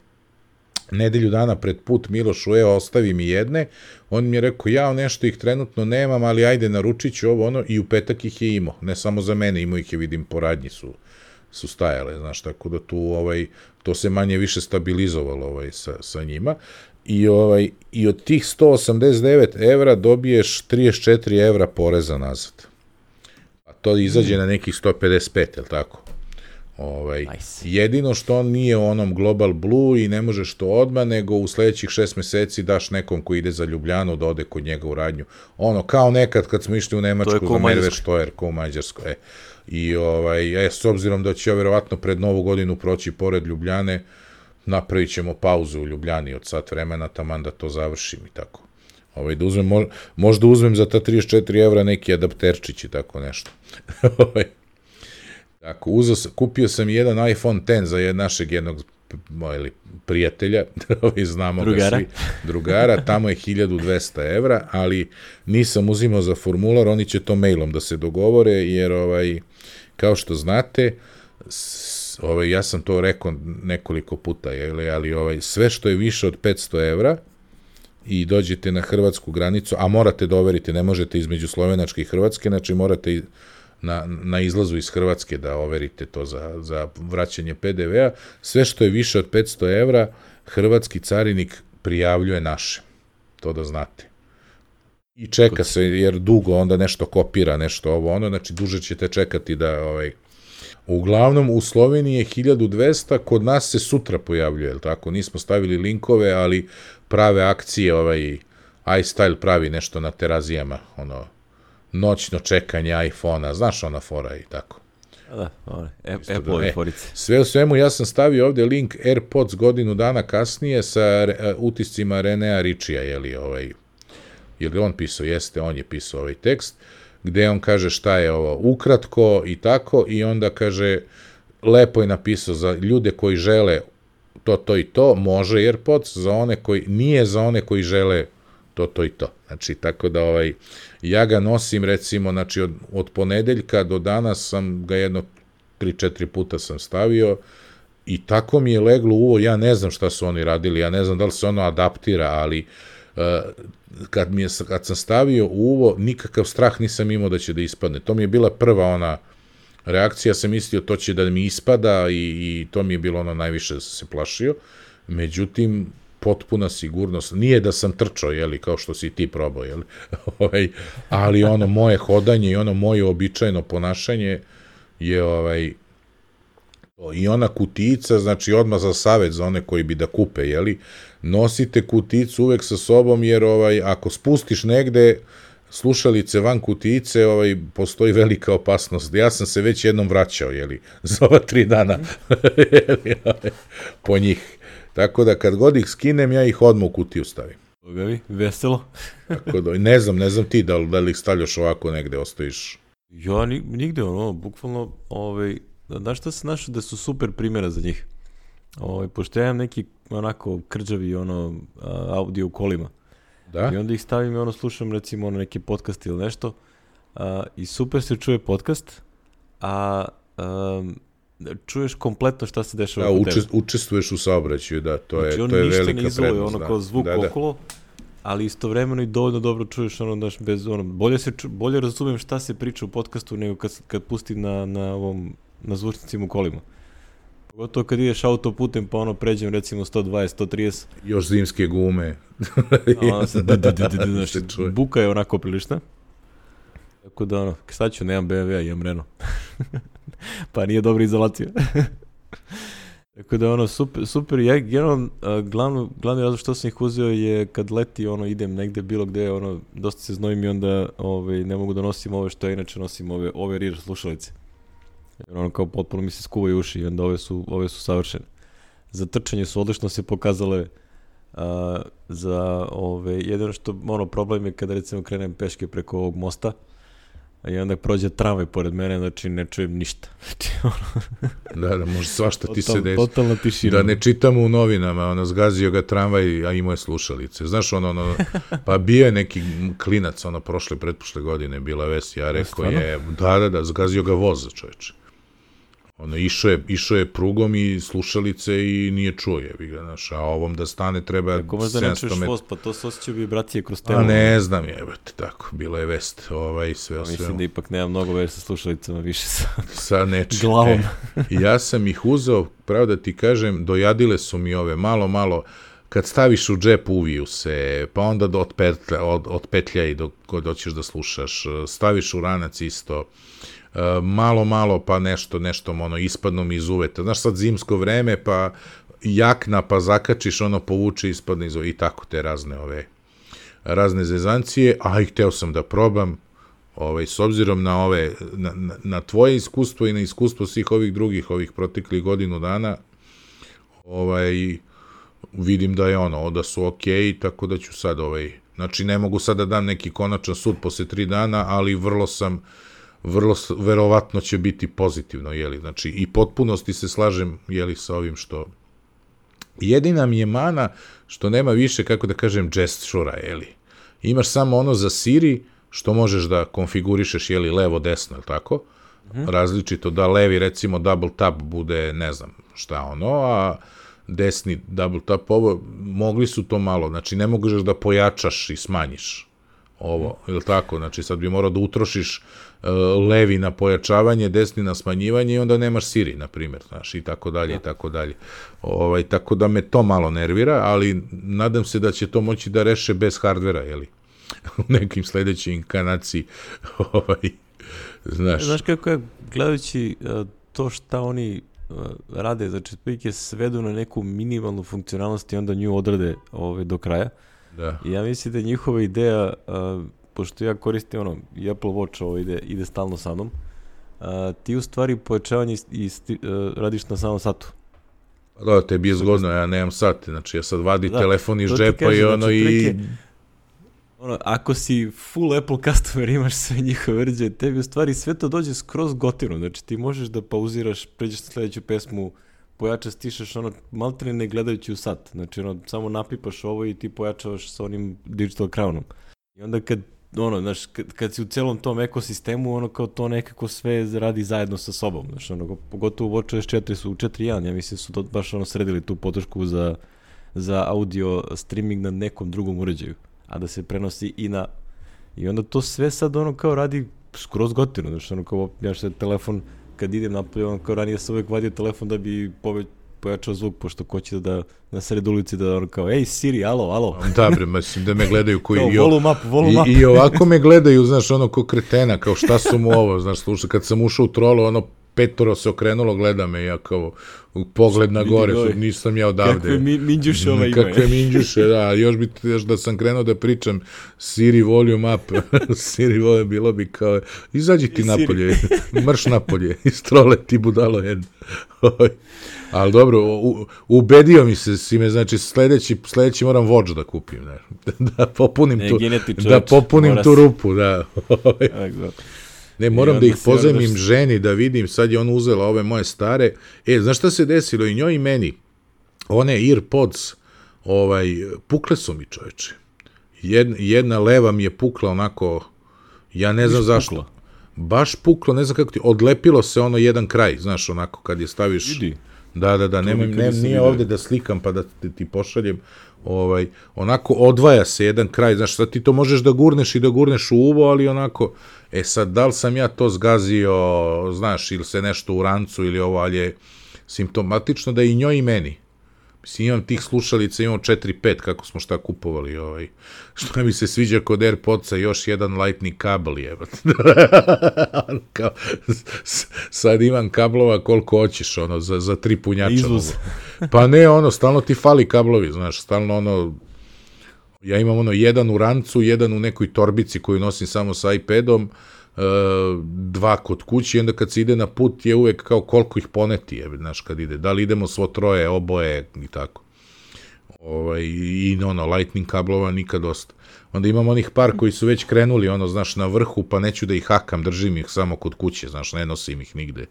nedelju dana pred put Milošu, evo, ostavi mi jedne, on mi je rekao, ja nešto ih trenutno nemam, ali ajde, naručit ću ovo, ono, i u petak ih je imao, ne samo za mene, imao ih je, vidim, poradnji su, su stajale, znaš, tako da tu, ovaj, to se manje više stabilizovalo, ovaj, sa, sa njima, i, ovaj, i od tih 189 evra dobiješ 34 evra poreza nazad. A to izađe mm. na nekih 155, je li tako? Ovaj, Nice. Jedino što on nije u onom Global Blue i ne možeš to odmah, nego u sledećih šest meseci daš nekom ko ide za Ljubljanu da ode kod njega u radnju. Ono, kao nekad kad smo išli u Nemačku za Merve. Štojer, ko u Mađarskoj. E. I ovaj, e, s obzirom da će verovatno pred novu godinu proći pored Ljubljane, napravit ćemo pauzu u Ljubljani od sat vremena, taman da to završim i tako. Ovaj, da uzmem, mo- možda uzmem za ta 34 evra neki adapterčić i tako nešto. Ovaj, Tako, sam, kupio sam jedan iPhone 10 za našeg jednog ili prijatelja, znamo Drugara. ga svi, drugara, tamo je 1200 evra, ali nisam uzimao za formular, oni će to mailom da se dogovore, jer ovaj, kao što znate, s, ovaj, ja sam to rekao nekoliko puta, jeli, ali ovaj, sve što je više od 500 evra, i dođete na hrvatsku granicu, a morate da overite, ne možete između Slovenačke i Hrvatske, znači morate na, na izlazu iz Hrvatske da overite to za, za vraćanje PDV-a. Sve što je više od 500 evra, hrvatski carinik prijavljuje naše. To da znate. I čeka se, jer dugo onda nešto kopira, nešto ovo ono, znači duže ćete čekati da ovaj, Uglavnom, u Sloveniji je 1200, kod nas se sutra pojavljuje, jel tako? Nismo stavili linkove, ali prave akcije, ovaj iStyle pravi nešto na terazijama, ono, noćno čekanje iPhone-a, znaš ona fora i tako. Da, Isto Apple da, e, e. forice. Sve u svemu, ja sam stavio ovde link AirPods godinu dana kasnije sa re, utiscima Renea Ričija, je li ovaj, je li on pisao, jeste, on je pisao ovaj tekst, gde on kaže šta je ovo ukratko i tako, i onda kaže, lepo je napisao za ljude koji žele to, to i to, može AirPods za one koji, nije za one koji žele to, to i to. Znači, tako da ovaj, ja ga nosim recimo, znači od, od ponedeljka do danas sam ga jedno 3-4 puta sam stavio i tako mi je leglo uvo, ja ne znam šta su oni radili, ja ne znam da li se ono adaptira, ali uh, kad, mi je, kad sam stavio uvo, nikakav strah nisam imao da će da ispadne. To mi je bila prva ona reakcija, sam mislio to će da mi ispada i, i to mi je bilo ono najviše da sam se plašio. Međutim, potpuna sigurnost. Nije da sam trčao, jeli, kao što si ti probao, jeli, ovaj, ali ono moje hodanje i ono moje običajno ponašanje je ovaj, I ona kutica, znači odmah za savet za one koji bi da kupe, jeli, nosite kuticu uvek sa sobom, jer ovaj, ako spustiš negde slušalice van kutice, ovaj, postoji velika opasnost. Ja sam se već jednom vraćao, jeli, za ova tri dana, jeli, ovaj, po njih. Tako da kad god ih skinem, ja ih odmah u kutiju stavim. Boga vi, veselo. Tako da, ne znam, ne znam ti da li, da li ih stavljaš ovako negde, ostaviš. Ja ni, nigde, ono, bukvalno, ovaj, znaš šta se našao da su super primjera za njih? Ovaj, pošto ja imam neki onako krđavi ono, audio u kolima. Da? I onda ih stavim i ono slušam recimo ono neki podcast ili nešto a, i super se čuje podcast, a um, čuješ kompletno šta se dešava Da, oko uče, tebe. učestvuješ u saobraćaju, da, to je, Znači, on to je ništa velika ne izoluje, prednost. ono da. kao zvuk da, da. okolo, ali istovremeno i dovoljno dobro čuješ ono daš bez ono bolje se ču, bolje razumem šta se priča u podcastu nego kad kad pustim na na ovom na zvučnicima u kolima. Pogotovo kad ideš autoputem pa ono pređem recimo 120, 130, Još zimske gume. a se d, d, d, d, d, znaš, Se čuje. buka je onako prilična. Tako da ono, sad ću, nemam BMW, imam Renault. pa nije dobra izolacija. Tako da ono, super, super ja generalno, glavno, glavni razlog što sam ih uzeo je kad leti, ono, idem negde, bilo gde, ono, dosta se znojim i onda ovaj, ne mogu da nosim ove što ja inače nosim, ove, ove rear slušalice. Jer ono, kao potpuno mi se skuvaju uši i onda ove su, ove su savršene. Za trčanje su odlično se pokazale a, za ove, jedino što, ono, problem je kada recimo krenem peške preko ovog mosta, i onda prođe tramvaj pored mene, znači ne čujem ništa. Znači, ono, Da, da, može svašta ti se total, desi. totalna tišina. Da ne čitamo u novinama, ono, zgazio ga tramvaj, a imao je slušalice. Znaš, ono, ono, pa bio je neki klinac, ono, prošle, pretprošle godine, bila vest, ja rekao je, da, da, da, zgazio ga voz, čoveče. Ono, išao je, išao je prugom i slušalice i nije čuo je, ga, znaš, a ovom da stane treba Ako možda ne 700 čuješ metara. voz, pa to se osjećaju vibracije kroz telo. A ne znam, jebate, tako, bila je vest, ovaj, sve o Mislim svemu. da ipak nema mnogo veze sa slušalicama, više sa sa nečim. glavom. E, ja sam ih uzeo, pravo da ti kažem, dojadile su mi ove, malo, malo, kad staviš u džep uviju se, pa onda do otpetlja, od, otpetlja i dok god hoćeš da slušaš, staviš u ranac isto, e, malo, malo, pa nešto, nešto, ono, ispadno mi iz uveta. Znaš, sad zimsko vreme, pa jakna, pa zakačiš, ono, povuče, ispadne iz uveta, i tako te razne ove, razne zezancije, a i hteo sam da probam, ovaj, s obzirom na ove, na, na, tvoje iskustvo i na iskustvo svih ovih drugih, ovih proteklih godinu dana, ovaj, vidim da je ono, da su okej, tako da ću sad ovaj, znači ne mogu sad da dam neki konačan sud posle tri dana, ali vrlo sam, vrlo, verovatno će biti pozitivno, jeli, znači i potpunosti se slažem, jeli, sa ovim što, jedina mi je mana što nema više, kako da kažem, gestura, jeli, imaš samo ono za Siri, što možeš da konfigurišeš, jeli, levo, desno, je tako? Različito, da levi, recimo, double tap bude, ne znam šta ono, a desni double tap ovo, mogli su to malo, znači ne možeš da pojačaš i smanjiš ovo, ili tako, znači sad bi morao da utrošiš uh, levi na pojačavanje, desni na smanjivanje i onda nemaš Siri, na primjer, znaš, i tako dalje, i tako dalje. Ovaj, tako da me to malo nervira, ali nadam se da će to moći da reše bez hardvera, jeli? u nekim sledećoj inkarnaciji, ovaj, znaš, Znaš kako je, gledajući uh, to šta oni uh, rade, znači otprilike svedu na neku minimalnu funkcionalnost i onda nju odrade ovaj, do kraja. Da, I ja mislim da je njihova ideja, uh, pošto ja koristim ono, i Apple Watch ovo ide, ide stalno sa mnom, uh, ti u stvari pojačavanje i, sti, uh, radiš na samom satu. da, tebi je zgodno, ja nemam sat, znači ja sad vadi Da, telefon iz džepa kažem, i ono znači, i... otprilike, Ono, ako si full Apple customer, imaš sve njihove uređaje, tebi u stvari sve to dođe skroz gotivno. Znači ti možeš da pauziraš, pređeš na sledeću pesmu, pojača stišeš ono maltene ne gledajući u sat. Znači ono samo napipaš ovo i ti pojačavaš sa onim digital crownom. I onda kad ono, znaš, kad, kad si u celom tom ekosistemu, ono kao to nekako sve radi zajedno sa sobom, znaš, ono, pogotovo WatchOS 4 su u 4.1, ja mislim su to baš ono sredili tu podršku za, za audio streaming na nekom drugom uređaju, a da se prenosi i na, i onda to sve sad ono kao radi skroz gotivno, znaš, ono kao, ja što telefon, kad idem napolje, ono kao ranije sam uvek vadio telefon da bi poveć, pojačao zvuk, pošto ko će da na sred ulici da ono kao, ej Siri, alo, alo. Da, bre, mislim da me gledaju koji... kao, volume up, volume up. I, I ovako me gledaju, znaš, ono ko kretena, kao šta su mu ovo, znaš, slušaj, kad sam ušao u trolo, ono petoro se okrenulo, gleda me, ja kao pogled na gore, su, nisam ja odavde. Kakve mi, minđuše ova ima. Kakve minđuše, da, još bi još da sam krenuo da pričam Siri volume up, Siri volume, bilo bi kao, izađi ti napolje, mrš napolje, istrole ti budalo jedno. Ali dobro, u, ubedio mi se si me, znači sledeći, sledeći moram vođu da kupim, ne, da popunim ne, tu, da popunim tu rupu, da. Ne, moram da ih pozemim odreš... ženi da vidim, sad je ona uzela ove moje stare. E, znaš šta se desilo i njoj i meni? One Earpods, ovaj, pukle su mi čoveče. Jedna, jedna leva mi je pukla onako, ja ne znam zašto. Pukla. Baš puklo, ne znam kako ti, odlepilo se ono jedan kraj, znaš, onako, kad je staviš... Idi. Da, da, da, nemoj, ne, nije ovde da slikam pa da ti, ti pošaljem, ovaj, onako odvaja se jedan kraj, znaš, sad ti to možeš da gurneš i da gurneš u uvo, ali onako, e sad, da li sam ja to zgazio, znaš, ili se nešto u rancu ili ovo, ali je simptomatično da i njoj i meni. Mislim, imam tih slušalica, imam 4-5 kako smo šta kupovali. Ovaj. Što mi se sviđa kod Airpodsa, još jedan lightning kabel je. Kao, sad imam kablova koliko hoćeš, ono, za, za tri punjača. Izvoz. pa ne, ono, stalno ti fali kablovi, znaš, stalno ono, ja imam ono, jedan u rancu, jedan u nekoj torbici koju nosim samo sa iPadom, E, dva kod kući, onda kad se ide na put je uvek kao koliko ih poneti je, znaš, kad ide, da li idemo svo troje, oboje i tako. Ovaj, I ono, lightning kablova nikad dosta. Onda imam onih par koji su već krenuli, ono, znaš, na vrhu, pa neću da ih hakam, držim ih samo kod kuće, znaš, ne nosim ih nigde.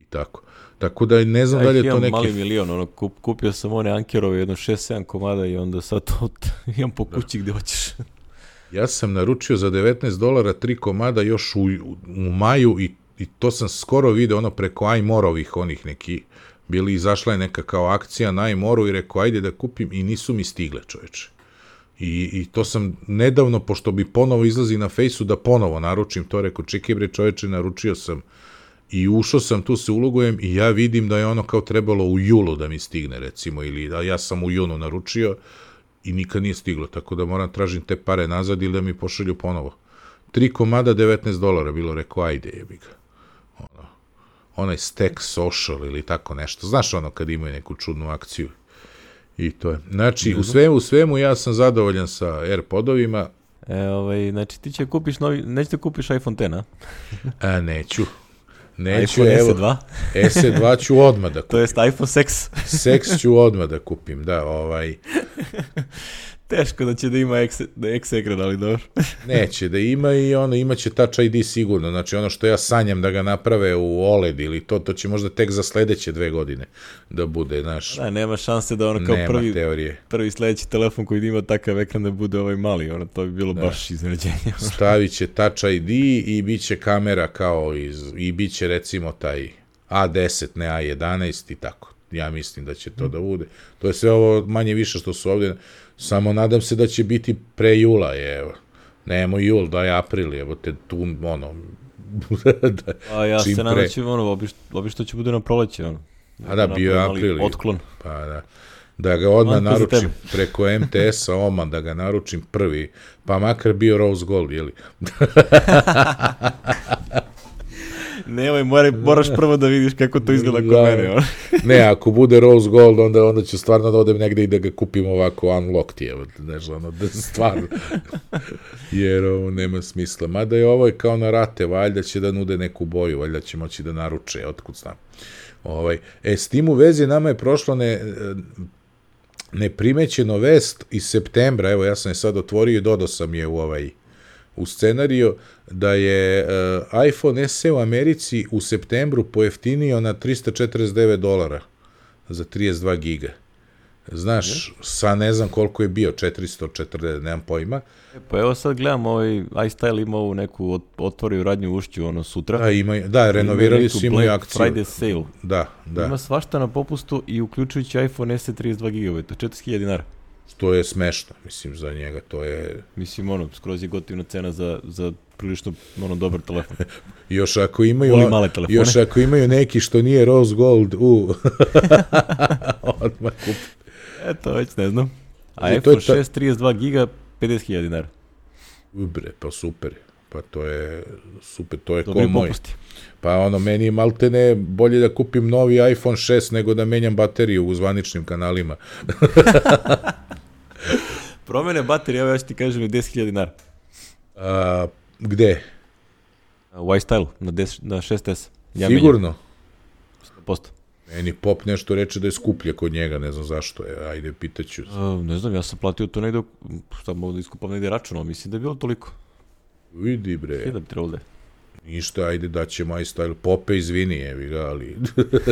I tako. Tako da ne znam da li je to neki... mali milion, ono, kup, kupio sam one Ankerove, jedno 6-7 komada i onda sad to imam po da. kući da. gde hoćeš. Ja sam naručio za 19 dolara tri komada još u, u maju i, i to sam skoro video ono preko iMorovih onih neki bili izašla je neka kao akcija na iMoru i rekao ajde da kupim i nisu mi stigle čoveče. I, I to sam nedavno, pošto bi ponovo izlazi na fejsu da ponovo naručim to, rekao čekaj bre čoveče, naručio sam i ušao sam, tu se ulogujem i ja vidim da je ono kao trebalo u julu da mi stigne recimo ili da ja sam u junu naručio i nikad nije stiglo, tako da moram tražim te pare nazad ili da mi pošalju ponovo. Tri komada 19 dolara, bilo rekao, ajde jebi ga. Ono, onaj stack social ili tako nešto. Znaš ono kad imaju neku čudnu akciju. I to je. Znači, u svemu, u svemu ja sam zadovoljan sa AirPodovima. E, ovaj, znači ti će kupiš novi, nećete kupiš iPhone 10, a? a neću. Neću, iPhone evo, SE2? SE2 ću odmah da kupim. to jest iPhone 6. 6 ću odmah da kupim, da, ovaj. Teško da će da ima X, da X ekran, ali dobro. Neće da ima i ono, imaće Touch ID sigurno. Znači ono što ja sanjam da ga naprave u OLED ili to, to će možda tek za sledeće dve godine da bude, znaš. Da, nema šanse da ono kao nema prvi, teorije. prvi sledeći telefon koji ima takav ekran da bude ovaj mali, ono, to bi bilo da. baš iznenađenje. Stavit će Touch ID i bit će kamera kao iz, i bit će recimo taj A10, ne A11 i tako. Ja mislim da će to da bude. To je sve ovo manje više što su ovde Samo nadam se da će biti pre jula, evo. Nemo jul, da je april, evo te tu, ono, da, A ja se nadam da će, ono, obiš, obišto će bude na proleće, ono. A da, bio je april. Otklon. Pa da. Da ga odmah naručim preko MTS-a, oma, da ga naručim prvi, pa makar bio Rose Gold, jeli? Nemoj, mora, moraš prvo da vidiš kako to izgleda kod da, mene. On. ne, ako bude Rose Gold, onda, onda ću stvarno da odem negde i da ga kupim ovako unlocked, evo, znaš, ono, da stvarno, jer ovo nema smisla. Mada je ovo kao na rate, valjda će da nude neku boju, valjda će moći da naruče, otkud znam. Ovaj, e, s tim u vezi nama je prošlo ne, neprimećeno vest iz septembra, evo ja sam je sad otvorio i dodao sam je u ovaj u scenariju da je uh, iPhone SE u Americi u septembru pojeftinio na 349 dolara za 32 giga. Znaš, sa ne znam koliko je bio, 440, nemam pojma. E, pa evo sad gledam, ovaj iStyle ima ovu neku ot- otvorio radnju ušću, ono, sutra. Da, ima, da renovirali su imaju akciju. Friday sale. Da, da. Ima svašta na popustu i uključujući iPhone SE 32 GB, 4000 dinara. To je smešno, mislim, za njega. To je... Mislim, ono, skroz je gotivna cena za, za prilično, ono, dobar telefon. Još ako imaju... Volim male telefone. Još ako imaju neki što nije rose gold, u... Odmah kup. Eto, već ne znam. A E, to iPhone ta- 6 32 GB, 50.000 dinara. Bre, pa super. Pa to je super, to je ko Dobri moj. popusti. Pa ono, meni je maltene bolje da kupim novi iPhone 6 nego da menjam bateriju u zvaničnim kanalima. Promene baterije, evo ja ću ti kažem, je 10.000 dinara. A, gde? U iStyle, na, 10, na 6S. Ja Sigurno? menjam 100%. Meni pop nešto reče da je skuplje kod njega, ne znam zašto je. Ajde, pitaću. Uh, ne znam, ja sam platio to negde, šta mogu da iskupam negde račun, ali mislim da je bilo toliko. Vidi bre, Sve da bi trebalo da je. Ništa, ajde da će moj style. Pope, izvini, evi ga, ali...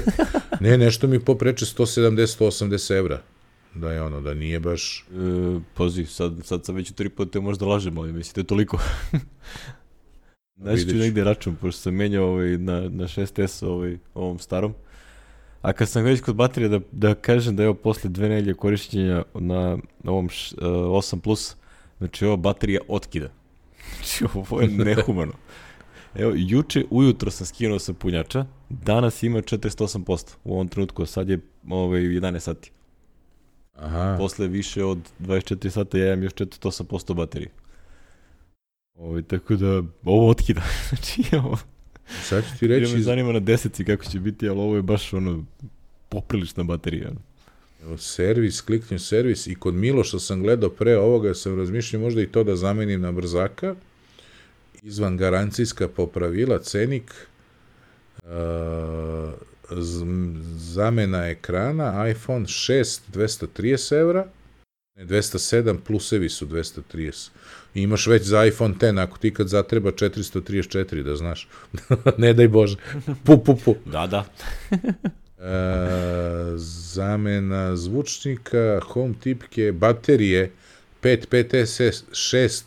ne, nešto mi pop reče 170-180 evra. Da je ono, da nije baš... E, pazi, sad, sad sam već u tri puta možda lažem, ali mislim da toliko. Naći ću negde račun, pošto sam menjao ovaj, na, na 6S ovaj, ovom starom. A kad sam već kod baterije, da, da kažem da evo posle dve nelje korišćenja na ovom š, uh, 8 Plus, znači ova baterija otkida. Znači ovo je nehumano. Evo, juče ujutro sam skinuo sa punjača, danas ima 48% u ovom trenutku, sad je ovaj, 11 sati. Aha, Posle više od 24 sata ja imam još 48% baterije. Ovo, tako da, ovo otkida. znači, ovo, sad ću ti Reći... reći... me zanima na deseci kako će biti, ali ovo je baš ono, poprilična baterija. Evo, servis, kliknem servis i kod Miloša sam gledao pre ovoga, sam razmišljao možda i to da zamenim na brzaka, izvan garancijska popravila, cenik, z- zamena ekrana, iPhone 6 230 evra, ne 207, plusevi su 230. I imaš već za iPhone 10, ako ti kad zatreba 434, da znaš. ne daj Bože. Pu, pu, pu. Da, da. E, zamena zvučnika, home tipke, baterije, 5, 5S, 6,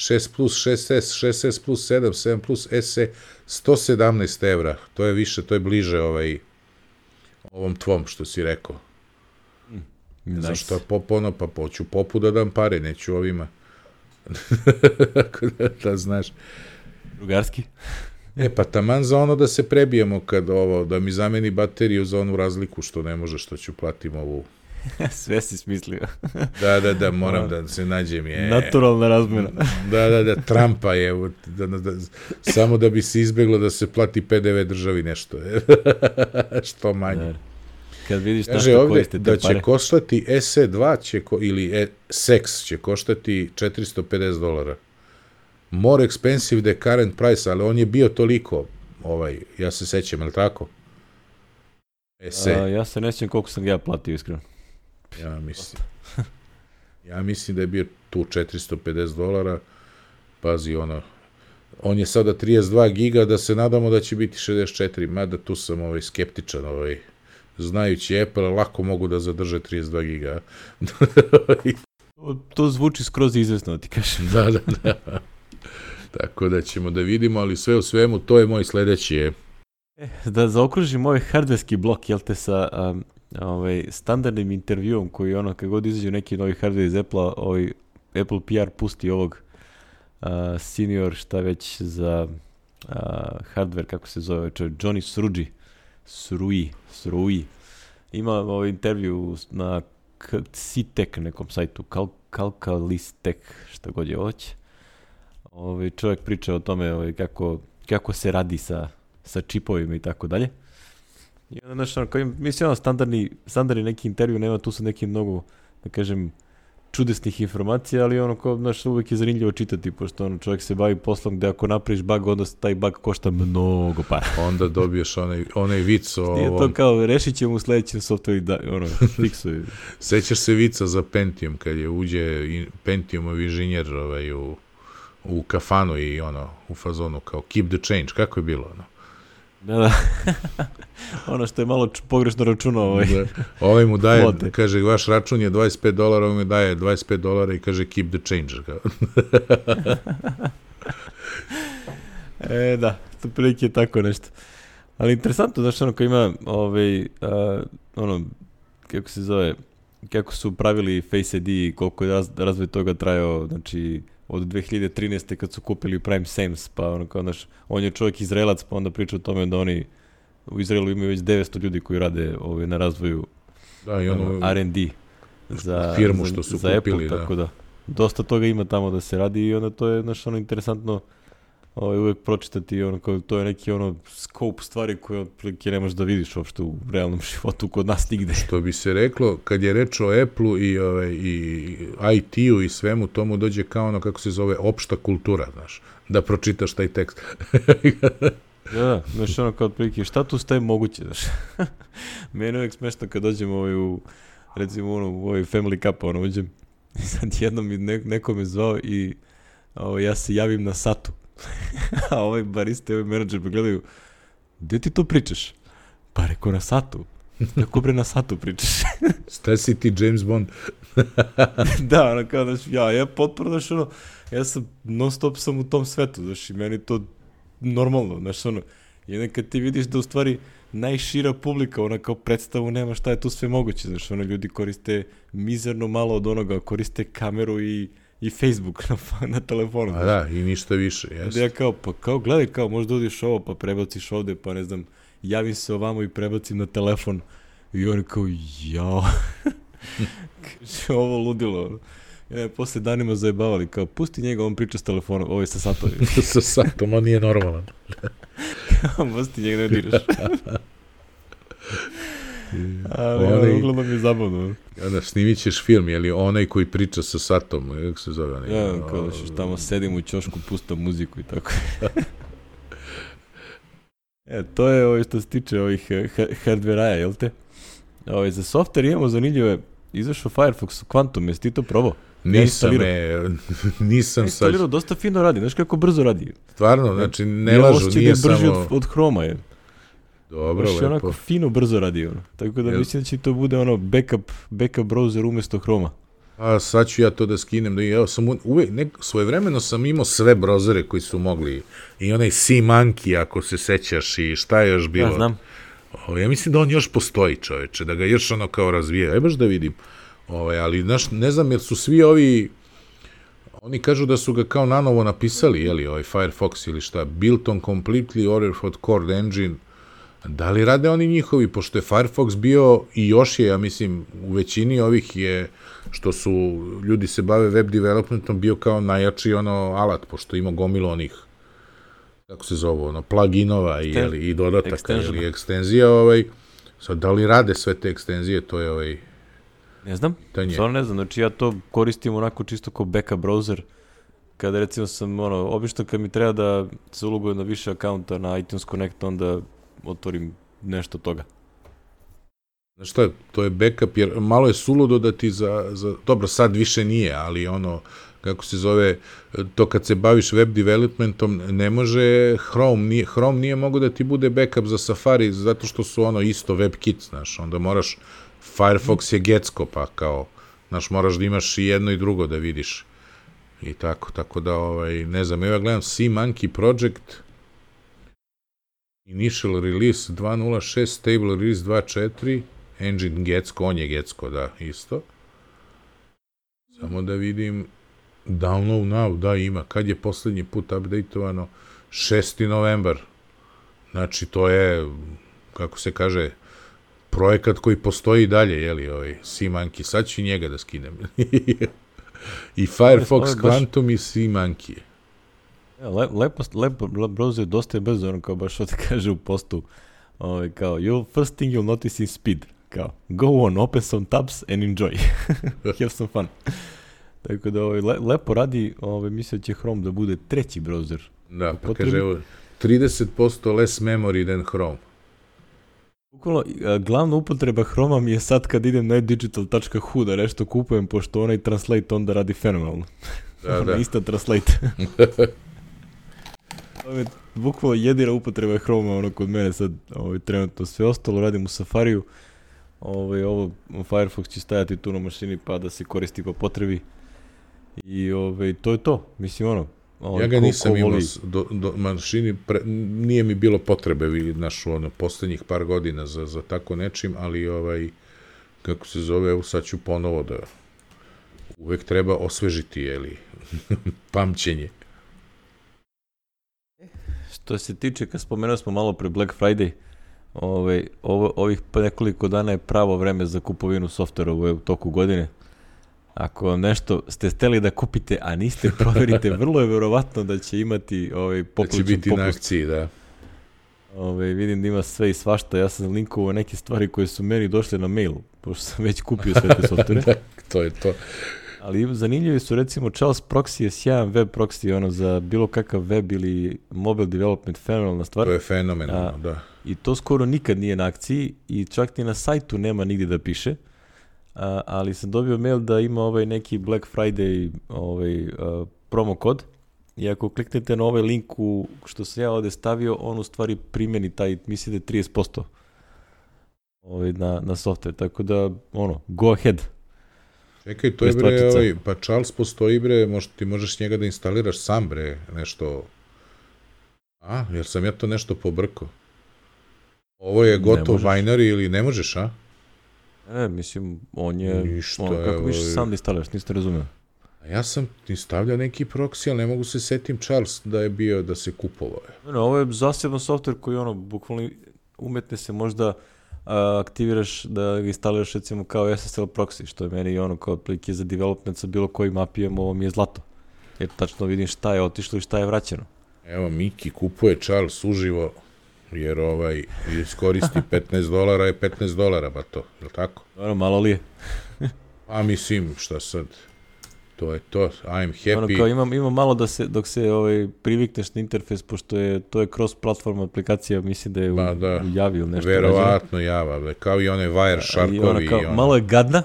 6 plus 6S, 6S plus 7, 7 plus SE, 117 evra. To je više, to je bliže ovaj, ovom tvom što si rekao. Nice. Zašto je pop ono, pa poću popu da dam pare, neću ovima. Ako da, da znaš. Drugarski. E, pa taman za ono da se prebijemo kad ovo, da mi zameni bateriju za onu razliku što ne može, što ću platim ovu. Sve si smislio. Da, da, da, moram da se nađem je. Naturalna razmena. Da, da, da, Trumpa je, da, da, da, samo da bi se izbeglo da se plati PDV državi nešto. što manje. Da. Kad vidiš Kaže ovde da će pare. koštati SE2 će ko, ili e, Sex će koštati 450 dolara. More expensive the current price, ali on je bio toliko, ovaj, ja se sećam, je li tako? SE, A, ja se ne sjećam koliko sam ga ja platio, iskreno. Ja mislim. Ja mislim da je bio tu 450 dolara, pazi ono, on je sada 32 giga, da se nadamo da će biti 64, mada tu sam ovaj, skeptičan, ovaj, znajući Apple, lako mogu da zadrže 32 giga. To, zvuči skroz izvesno, da ti kažem. da, da, da. Tako da ćemo da vidimo, ali sve u svemu, to je moj sledeći je. Da zaokružim ovaj hardverski blok, jel te, sa um, ovaj, standardnim intervjuom koji ono, kad god izađe neki novi hardware iz Apple-a, ovaj, Apple PR pusti ovog uh, senior, šta već za uh, hardware, kako se zove, čovjek, Johnny Sruji, Sruji, Sruji. Ima ovaj intervju na K- CTEC nekom sajtu, Kal Kalkalistek, šta god je hoće. Ovaj čovjek priča o tome ovaj, kako, kako se radi sa, sa čipovima i tako dalje. I onda, znaš, ono, kao, im- mislim, ono, standardni, standardni neki intervju, nema tu sa nekim mnogo, da kažem, čudesnih informacija, ali ono, kao, znaš, uvek je zanimljivo čitati, pošto ono, čovjek se bavi poslom gde ako napraviš bug, onda taj bug košta mnogo para. Onda dobiješ onaj, onaj vic o Nije to ovom. kao, rešit ćemo u sledećem softveru, da, ono, fiksuje. Sećaš se vica za Pentium, kad je uđe Pentiumov inženjer ovaj, u, u kafanu i ono, u fazonu kao keep the change, kako je bilo ono? Da, da. ono što je malo pogrešno računao ovaj. Da. Ovaj mu daje, Flote. kaže, vaš račun je 25 dolara, ovaj mu daje 25 dolara i kaže, keep the change. E, da, to prilike je tako nešto. Ali interesantno, znaš, ono, ko ima, ovaj, a, ono, kako se zove, kako su pravili Face ID i koliko je raz, razvoj toga trajao, znači, od 2013. kad su kupili Prime Sames, pa ono kao, znaš, on je čovjek Izraelac, pa onda priča o tome da oni u Izraelu imaju već 900 ljudi koji rade ovaj, na razvoju Da, i ono, ono, R&D za, firmu što su za kupili, Apple, da. tako da. Dosta toga ima tamo da se radi i onda to je, znaš, ono, interesantno ovaj, uvek pročitati, ono, kao, to je neki, ono, scope stvari koje otprilike ne možeš da vidiš uopšte u realnom životu kod nas nigde. što bi se reklo, kad je reč o Apple-u i, ovaj, i IT-u i svemu, tomu dođe kao ono, kako se zove, opšta kultura, znaš, da pročitaš taj tekst. Da, da, znaš, ono, kao otprilike, šta tu staje moguće, znaš. Meni je uvek smešno kad dođemo ovaj, u, recimo, ono, u ovaj family cup, ono, uđem, i sad jednom mi ne, neko me zvao i ovaj, ja se javim na satu. A ovaj barista i ovaj menadžer me gledaju, gde ti to pričaš? Pa reko na satu. Kako bre na satu pričaš? Šta si ti James Bond? da, ono kao, znaš, ja, ja potpuno, znaš, ono, ja sam, non stop sam u tom svetu, znaš, i meni to normalno, znaš, ono, onda kad ti vidiš da u stvari najšira publika, ona kao predstavu nema šta je tu sve moguće, znaš, ono, ljudi koriste mizerno malo od onoga, koriste kameru i, i Facebook na, na telefonu, A da, i ništa više, Onda jeste. ja kao, pa kao, gledaj, kao, možda odiš ovo, pa prebaciš ovde, pa ne znam, javim se ovamo i prebacim na telefon. I oni kao, jao. Kaže, ovo ludilo. onda je posle danima zajebavali, kao, pusti njega, on priča s telefonom, ovo je sa satovima. Sa satom, on nije normalan. pusti njega, ne diraš. Ali, Onaj- uglavnom je zabavno. ono. Onda snimit ćeš film, je li onaj koji priča sa satom, kako se zove onaj? Ja, kao da ćeš tamo sedim u ćošku, pustam muziku i tako. e, to je ovo što se tiče ovih ha- hardveraja, jel te? Ovaj, za software imamo zanimljive, izašao Firefox Quantum, jesi ti to probao? Nisam, instalirao. e, nisam sad, Instalirao, dosta fino radi, znaš kako brzo radi. stvarno, znači ne Imam lažu, da nije je brži samo, od, od Chroma je. Dobro, Baš je onako lepo. fino brzo radi ono. Tako da Jel- mislim da će to bude ono backup, backup browser umjesto Chroma. A sad ću ja to da skinem, da evo sam uvek, nek, svojevremeno sam imao sve brozere koji su mogli, i onaj Sea-Monkey, ako se sećaš, i šta je još bilo. Ja znam. O, ja mislim da on još postoji, čoveče, da ga još ono kao razvija. Aj baš da vidim. Ovaj, ali, znaš, ne znam, jer su svi ovi, oni kažu da su ga kao nanovo napisali, jeli, ovaj Firefox ili šta, built on completely Orderford Core Engine, da li rade oni njihovi, pošto je Firefox bio i još je, ja mislim, u većini ovih je, što su, ljudi se bave web developmentom, bio kao najjači ono alat, pošto ima gomilu onih kako se zove, ono, pluginova i, jeli, i dodataka, ili ekstenzija, ovaj, sad, da li rade sve te ekstenzije, to je ovaj, Ne znam, Pitanje. stvarno ne znam, znači ja to koristim onako čisto kao backup browser, kada recimo sam, ono, obično kad mi treba da se ulogujem na više akaunta na iTunes Connect, onda otvorim nešto toga. Znaš šta, to je backup, jer malo je suludo da ti za, za, dobro, sad više nije, ali ono, kako se zove, to kad se baviš web developmentom, ne može Chrome, nije, Chrome nije mogo da ti bude backup za Safari, zato što su ono isto WebKit, znaš, onda moraš, Firefox je Getsko, pa kao, znaš, moraš da imaš i jedno i drugo da vidiš. I tako, tako da, ovaj, ne znam, ja gledam Sea-Monkey Project, Initial Release 2.06, Stable Release 2.4, Engine Getsko, on je Getsko, da, isto. Samo da vidim, Download Now, da, ima. Kad je poslednji put updateovano? 6. novembar. Znači, to je, kako se kaže, projekat koji postoji dalje, jeli, ovaj, Sea-Monkey. Sad ću njega da skinem. I Firefox je Quantum i Sea-Monkey. Ja, le, lepo, lepo, le- browser dosta je brzo, ono kao baš što ti kaže u postu, ovaj, kao, you first thing you'll notice is speed, kao, go on, open some tabs and enjoy, have some fun. Tako da ovaj, le, lepo radi, ovaj, mislim da će Chrome da bude treći browser. Da, pa Potrebi- kaže, evo, 30% less memory than Chrome. Bukvalno, glavna upotreba Chroma mi je sad kad idem na digital.hu da nešto kupujem, pošto onaj translate onda radi fenomenalno. Da, da. Instant translate. Je, bukvalno jedina upotreba je Chrome ono kod mene sad ovaj, trenutno. Sve ostalo radim u Safariju. Ovaj, ovo Firefox će stajati tu na mašini pa da se koristi po potrebi. I ovaj, to je to. Mislim ono Ovaj, ja ga nisam imao do, do mašini, pre, nije mi bilo potrebe, vidi, naš, ono, poslednjih par godina za, za tako nečim, ali, ovaj, kako se zove, evo sad ću ponovo da uvek treba osvežiti, jeli, pamćenje. Što se tiče, kad spomenuo smo malo pre Black Friday, ovaj, ovo, ovih nekoliko dana je pravo vreme za kupovinu softvera u toku godine. Ako vam nešto ste steli da kupite, a niste proverite, vrlo je verovatno da će imati ovaj poključen Da će biti popust. na akciji, da. Ove, ovaj, vidim da ima sve i svašta. Ja sam linkovao neke stvari koje su meni došle na mail, pošto sam već kupio sve te softvere. da, to je to. Ali zanimljivi su recimo Charles Proxy je sjajan web proxy ono za bilo kakav web ili mobile development fenomenalna stvar. To je fenomenalno, da. I to skoro nikad nije na akciji i čak ni na sajtu nema nigdje da piše. A, ali sam dobio mail da ima ovaj neki Black Friday ovaj, a, promo kod i ako kliknete na ovaj link u, što sam ja ovde stavio, on u stvari primjeni taj, mislim da je 30% ovaj, na, na software, tako da, ono, go ahead. Čekaj, to je bre, ovaj, pa Charles postoji bre, mož, ti možeš njega da instaliraš sam bre, nešto... A, jer sam ja to nešto pobrkao. Ovo je gotov Winery ili ne možeš, a? Ne, mislim, on je... Ništa, on, kako više sam da instaliraš, niste razumio. A ja sam ti stavljao neki proxy, ali ne mogu se setim Charles da je bio, da se kupovao. Ne, ne, ovo je zaseban software koji ono, bukvalno umetne se možda aktiviraš da ga instaliraš recimo kao SSL proxy, što je meni ono kao otprilike za development sa bilo kojim API-em, ovo mi je zlato. Jer tačno vidim šta je otišlo i šta je vraćeno. Evo, Miki kupuje Charles uživo, jer ovaj, iskoristi 15 dolara je 15 dolara, ba to, je li tako? Dobro, malo li je? pa mislim, šta sad, to je to, I'm happy. Ono kao imam, imam malo da se, dok se ovaj, privikneš na interfejs, pošto je, to je cross platform aplikacija, mislim da je u, ba, da, u Javi ili nešto. Verovatno Java, kao i one Wiresharkovi. I ona kao, i ono. Malo je gadna,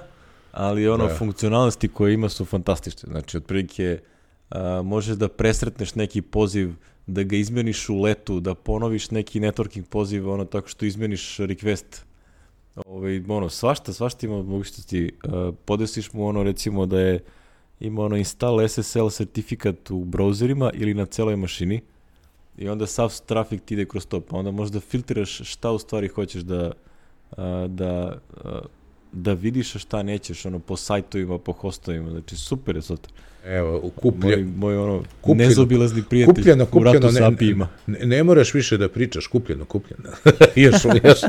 ali ono, da. funkcionalnosti koje ima su fantastične. Znači, otprilike, a, možeš da presretneš neki poziv da ga izmeniš u letu, da ponoviš neki networking poziv, ono tako što izmeniš request ovaj, ono, svašta, svašta ima mogućnosti. Uh, podesiš mu ono, recimo, da je ima ono install SSL sertifikat u browserima ili na celoj mašini i onda sav trafik ti ide kroz to, pa onda možda filtriraš šta u stvari hoćeš da, da, da vidiš, a šta nećeš, ono, po sajtovima, po hostovima, znači super je software. Evo, kuplje, moj, moj ono, kupljeno, nezobilazni prijatelj kupljeno, kupljeno, u ratu apijima. Ne, ne, moraš više da pričaš, kupljeno, kupljeno. još, još.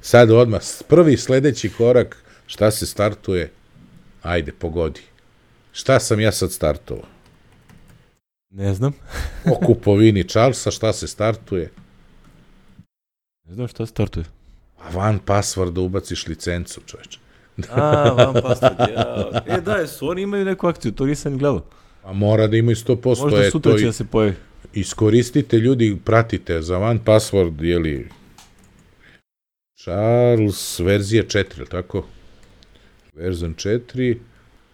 Sad odmah, prvi sledeći korak, šta se startuje, ajde, pogodi. Šta sam ja sad startovao? Ne znam. o kupovini Charlesa, šta se startuje? Ne znam šta startuje. A van password da ubaciš licencu, čoveče. A, van password, ja. E, da, su oni imaju neku akciju, to nisam ni gledao. A mora da imaju 100%. Možda sutra će da se pojavi. Iskoristite, ljudi, pratite za van password, jeli, Charles, verzija 4, tako? Verzon 4,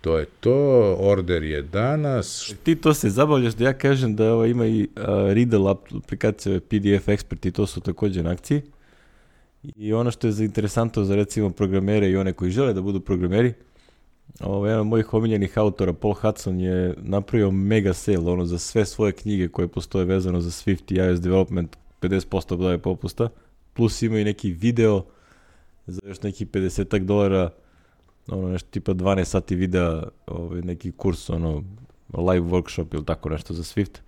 to je to, order je danas. Ti to se zabavljaš da ja kažem da ovo ima i uh, Riddle aplikacija PDF Expert i to su takođe na akciji. I ono što je za interesantno za recimo programere i one koji žele da budu programeri, ovo, jedan od mojih omiljenih autora, Paul Hudson, je napravio mega sale ono, za sve svoje knjige koje postoje vezano za Swift i iOS development, 50% daje popusta, plus ima i neki video za još neki 50 dolara, ono nešto tipa 12 sati videa, ovaj, neki kurs, ono, live workshop ili tako nešto za Swift.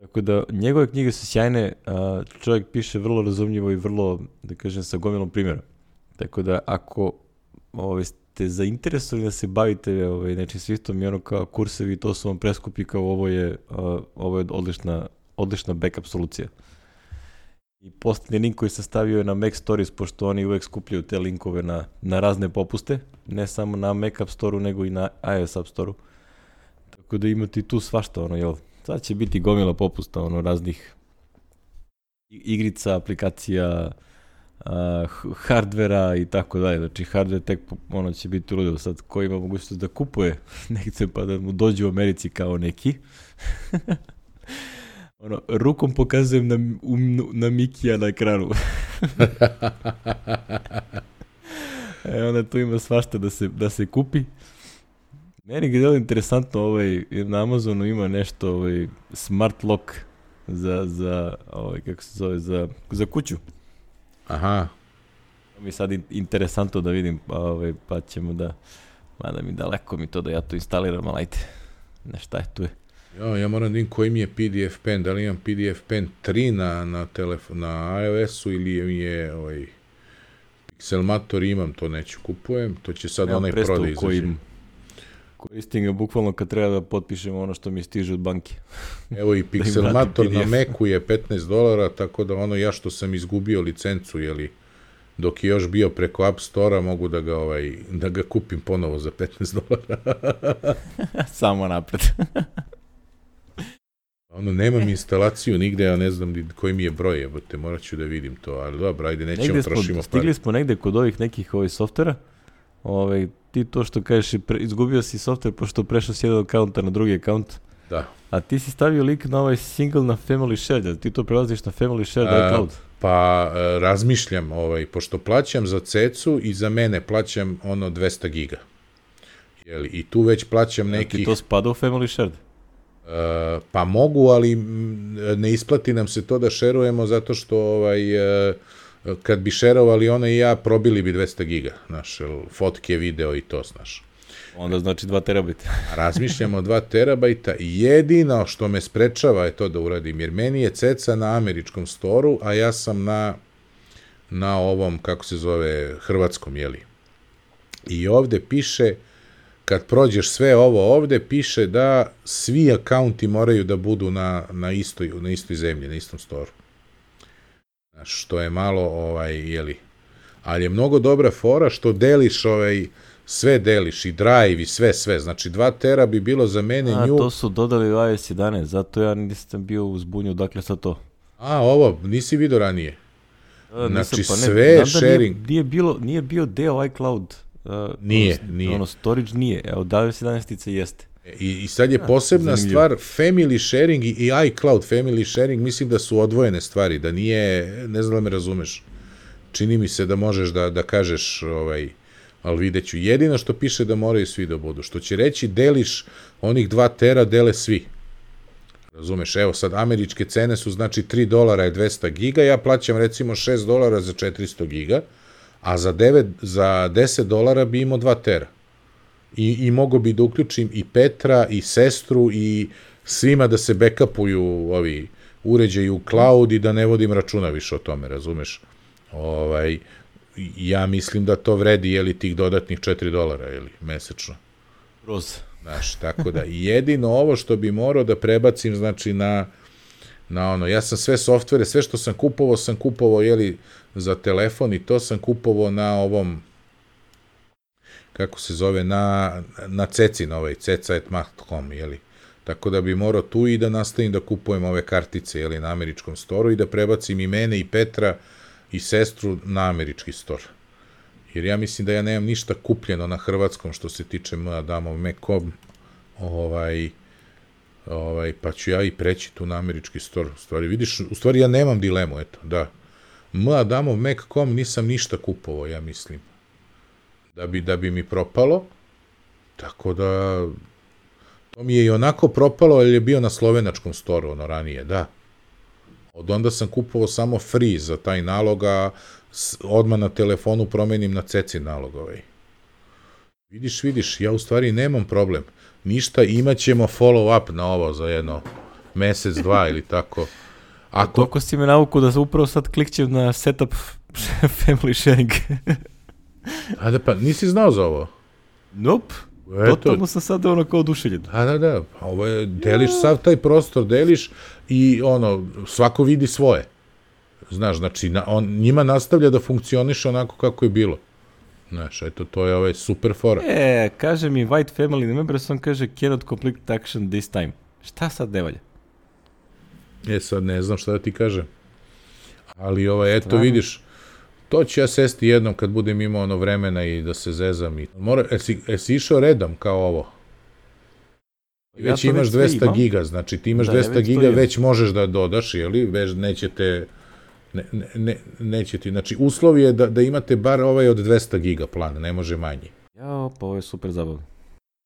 Tako da, njegove knjige su sjajne, a, čovjek piše vrlo razumljivo i vrlo, da kažem, sa gomilom primjera. Tako da, ako ovaj, ste zainteresovani da se bavite ovaj, nečim Swiftom i ono kao kursevi, to su vam preskupi kao ovo je, a, ovo je odlična, odlična backup solucija. I posljednji link koji sam stavio je na Mac Stories, pošto oni uvek skupljaju te linkove na, na razne popuste, ne samo na Mac App Store-u, nego i na iOS App Store-u. Tako da imate tu svašta, ono, jel, sad će biti gomila popusta, ono, raznih igrica, aplikacija, uh, hardvera i tako dalje. Znači, hardware tek ono će biti ludilo. Sad, ko ima mogućnost da kupuje negde pa da mu dođe u Americi kao neki. Ono, rukom pokazujem na, um, na Mikija na ekranu. e, onda tu ima svašta da se, da se kupi. Meni je interesantno, ovaj, na Amazonu ima nešto, ovaj, smart lock za, za, ovaj, kako se zove, za, za kuću. Aha. Mi sad interesantno da vidim, ovaj, pa ćemo da, mada mi daleko mi to da ja to instaliram, ali ajte, nešta je tu je. Ja, ja moram da vidim koji mi je PDF pen, da li imam PDF pen 3 na, na, telefon, na iOS-u ili mi je ovaj, Pixelmator imam, to neću kupujem, to će sad Nemam onaj prodaj izaći. Kojim, koristim ga bukvalno kad treba da potpišem ono što mi stiže od banke. Evo i da Pixelmator na Macu je 15 dolara, tako da ono ja što sam izgubio licencu, jeli, dok je još bio preko App Store-a, mogu da ga, ovaj, da ga kupim ponovo za 15 dolara. Samo napred. Ono, nemam instalaciju nigde, ja ne znam koji mi je broj, jebote, morat ću da vidim to, ali dobro, ajde, nećemo, negde smo, trošimo Stigli smo negde kod ovih nekih ovih softvera, ovaj, ti to što kažeš, pre, izgubio si softver pošto prešao si jedan akaunta na drugi akaunt, da. a ti si stavio lik na ovaj single na family share, da ti to prelaziš na family share da cloud? Pa e, razmišljam, ovaj, pošto plaćam za cecu i za mene plaćam ono 200 giga. Jeli, I tu već plaćam nekih... A ti to spada u family share? Uh, pa mogu, ali ne isplati nam se to da šerujemo zato što ovaj, uh, kad bi šerovali ona i ja, probili bi 200 giga, znaš, fotke, video i to, znaš. Onda znači 2 terabajta. Razmišljamo 2 terabajta. Jedino što me sprečava je to da uradim, jer meni je ceca na američkom storu, a ja sam na, na ovom, kako se zove, hrvatskom, jeli. I ovde piše kad prođeš sve ovo ovde, piše da svi akaunti moraju da budu na, na, istoj, na istoj zemlji, na istom storu. Što je malo, ovaj, jeli, ali je mnogo dobra fora što deliš ovaj, sve deliš i drive i sve, sve. Znači 2 tera bi bilo za mene A, nju... to su dodali u iOS 11, zato ja nisam bio uzbunju, dakle sa to. A, ovo, nisi vidio ranije. A, znači pa ne, sve sharing. Nije, nije, bilo, nije bio deo iCloud Uh, nije, ono, nije. Ono, storage nije, evo, iOS 11 jeste. I, I sad je posebna zanimljivo. stvar family sharing i, i iCloud family sharing, mislim da su odvojene stvari, da nije, ne znam da me razumeš. Čini mi se da možeš da, da kažeš, ovaj, ali vidjet ću. Jedino što piše da moraju svi da budu. Što će reći, deliš onih 2 tera, dele svi. Razumeš, evo sad američke cene su znači 3 dolara je 200 giga, ja plaćam recimo 6 dolara za 400 giga, a za, 9, za 10 dolara bi imao 2 tera. I, I mogo bi da uključim i Petra, i sestru, i svima da se backupuju ovi uređaji u cloud i da ne vodim računa više o tome, razumeš? Ovaj, ja mislim da to vredi, jeli, tih dodatnih 4 dolara, jeli, mesečno. Roz. Znaš, tako da, jedino ovo što bi morao da prebacim, znači, na, na ono, ja sam sve softvere, sve što sam kupovao, sam kupovao, jeli, za telefon i to sam kupovao na ovom kako se zove, na, na ceci na ovaj, ceca.com, jeli. Tako da bi morao tu i da nastavim da kupujem ove kartice, jeli, na američkom storu i da prebacim i mene i Petra i sestru na američki stor. Jer ja mislim da ja nemam ništa kupljeno na hrvatskom što se tiče Adamov Mekom, ovaj, ovaj, pa ću ja i preći tu na američki stor. U stvari, vidiš, u stvari ja nemam dilemu, eto, da. M Adamov Mac.com nisam ništa kupovao, ja mislim. Da bi, da bi mi propalo. Tako da, to mi je i onako propalo, ali je bio na slovenačkom storu, ono ranije, da. Od onda sam kupovao samo free za taj nalog, a odmah na telefonu promenim na ceci nalog ovaj. Vidiš, vidiš, ja u stvari nemam problem. Ništa, imaćemo follow up na ovo za jedno mesec, dva ili tako. Ako... Toliko si me navuku da upravo sad klikćem na setup family sharing. A da pa, nisi znao za ovo? Nope. Eto. Totalno sam sad ono kao oduševljen. Da, da, da. Ovo je, deliš sav taj prostor, deliš i ono, svako vidi svoje. Znaš, znači, na, on njima nastavlja da funkcioniše onako kako je bilo. Znaš, eto, to je ovaj super fora. E, kaže mi White Family member, sam kaže cannot complete action this time. Šta sad ne valja? E sad ne znam šta da ti kažem. Ali ovaj, eto Stvarno? vidiš, to ću ja sesti jednom kad budem imao ono vremena i da se zezam. I... Mora, esi, esi išao redom kao ovo? Već Ja imaš već sve 200 imam. giga, znači ti imaš Da, ja 200 već giga, već možeš da dodaš, jeli, već neće te, ne, ne, ne, neće ti, znači uslov je da, da imate bar ovaj od 200 giga plan, ne može manji. Jao, pa ovo je super zabavno.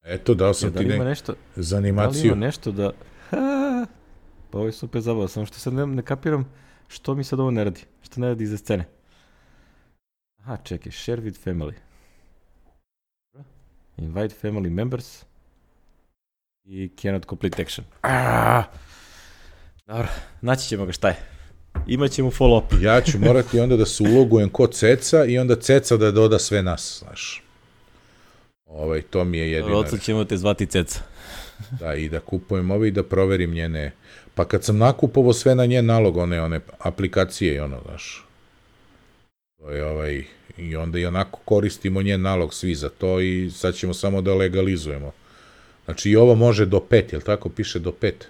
Eto, dao Ja, sam da ti ne, nešto, za da li ima animaciju. nešto da... Ha, pa ovo je super zabavno, samo što sad ne, ne kapiram što mi sad ovo ne radi. Što ne radi iza scene. Aha, čekaj, share with family. Invite family members. I cannot complete action. Aaaa! Dobro, naći ćemo ga šta je. Imaćemo follow up. Ja ću morati onda da se ulogujem kod Ceca i onda Ceca da doda sve nas, znaš. Ovaj, to mi je jedino. Odsad ćemo te zvati ceca. Da, i da kupujem ove i da proverim njene... Pa kad sam nakupovao sve na njen nalog, one, one aplikacije i ono, znaš. To je ovaj... I onda i onako koristimo njen nalog svi za to i sad ćemo samo da legalizujemo. Znači i ovo može do pet, jel tako piše do pet?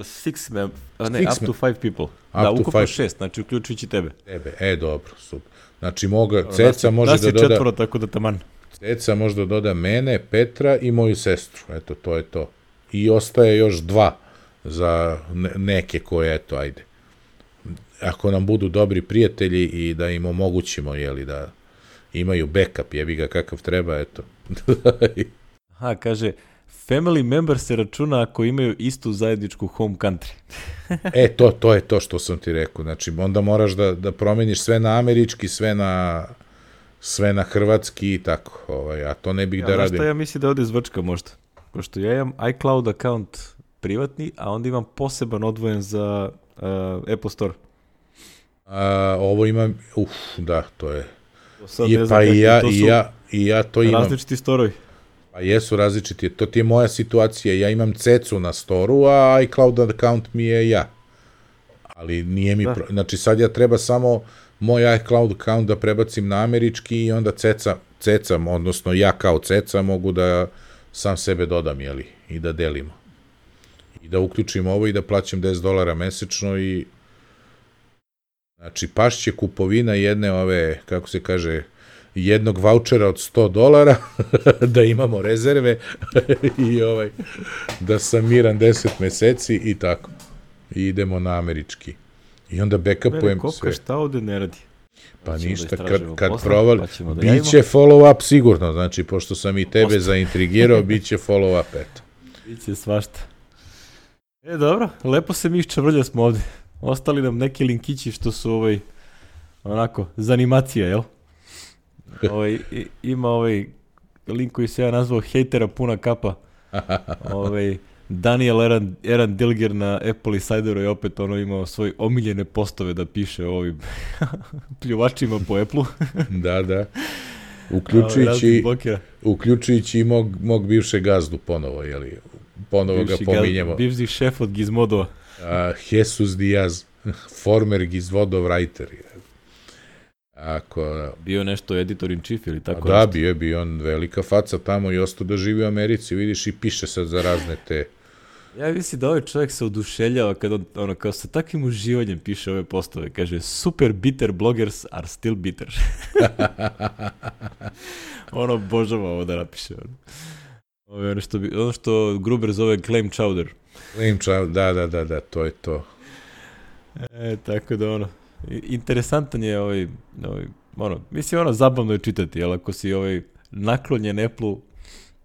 Six mem... A ne, Six up to five people. da, to ukupno five. šest, znači uključujući tebe. Tebe, e, dobro, super. Znači, moga, Ceca može da je doda... četvoro, tako da taman. Ceca može da doda mene, Petra i moju sestru. Eto, to je to. I ostaje još dva za ne- neke koje, eto, ajde. Ako nam budu dobri prijatelji i da im omogućimo, jeli, da imaju backup, jebi ga kakav treba, eto. Aha, kaže, family member se računa ako imaju istu zajedničku home country. e, to, to je to što sam ti rekao. Znači, onda moraš da, da promeniš sve na američki, sve na sve na hrvatski i tako. Ovaj, a to ne bih Ja, da radim. šta ja mislim da ovde zvrčka možda? Pošto ja imam iCloud account privatni, a onda imam poseban odvojen za uh, Apple Store. A, ovo imam, uf, da, to je. Sad I, ne znam pa i ja, to i ja, i ja to imam. Različiti storovi. Pa jesu različiti. To ti je moja situacija. Ja imam cecu na storu, a iCloud account mi je ja. Ali nije mi... Da. Pro... Znači sad ja treba samo moj iCloud account da prebacim na američki i onda ceca, ceca, odnosno ja kao ceca mogu da sam sebe dodam, jeli, i da delimo. I da uključim ovo i da plaćam 10 dolara mesečno i Znači, pašće kupovina jedne ove, kako se kaže, jednog vouchera od 100 dolara, da imamo rezerve i ovaj, da sam miran 10 meseci i tako. I idemo na američki. I onda backupujem sve. šta ovde ne radi. Pa Hoćemo da ništa, istražujemo kad, kad posle, provali, pa da biće follow up sigurno, znači, pošto sam i tebe Posto. zaintrigirao, bit će follow up, eto. Biće svašta. E, dobro, lepo se mi iščavrlja smo ovde. Ostali nam neki linkići što su ovaj, onako, za animacija, jel? Ovaj, ima ovaj link koji se ja nazvao hejtera puna kapa. ovaj, Daniel Eran, Eran Dilger na Apple Insideru je opet ono imao svoj omiljene postove da piše o ovim pljuvačima po Apple-u. Da, da. Uključujući, uključujući i mog, mog bivšeg gazdu ponovo, jeli, ponovo Bivši ga gaz- pominjemo. Bivši šef od Gizmodova. A, Jesus Diaz, former Gizvodov writer. je. Ako, Bio nešto editor in chief ili tako da, nešto. bio je bio on velika faca tamo i ostao da živi u Americi, vidiš, i piše sad za razne te... Ja mislim da ovaj čovjek se oduševljava kad on, ono, kao sa takvim uživanjem piše ove postove. Kaže, super bitter bloggers are still bitter. ono, božava ovo da napiše. Ono. Ovo ono što, bi, ono što Gruber zove claim chowder. Claim child, da, da, da, da, to je to. E, tako da ono, interesantan je ovaj, ovaj ono, mislim ono, zabavno je čitati, jel ako si ovaj naklonjen Apple-u,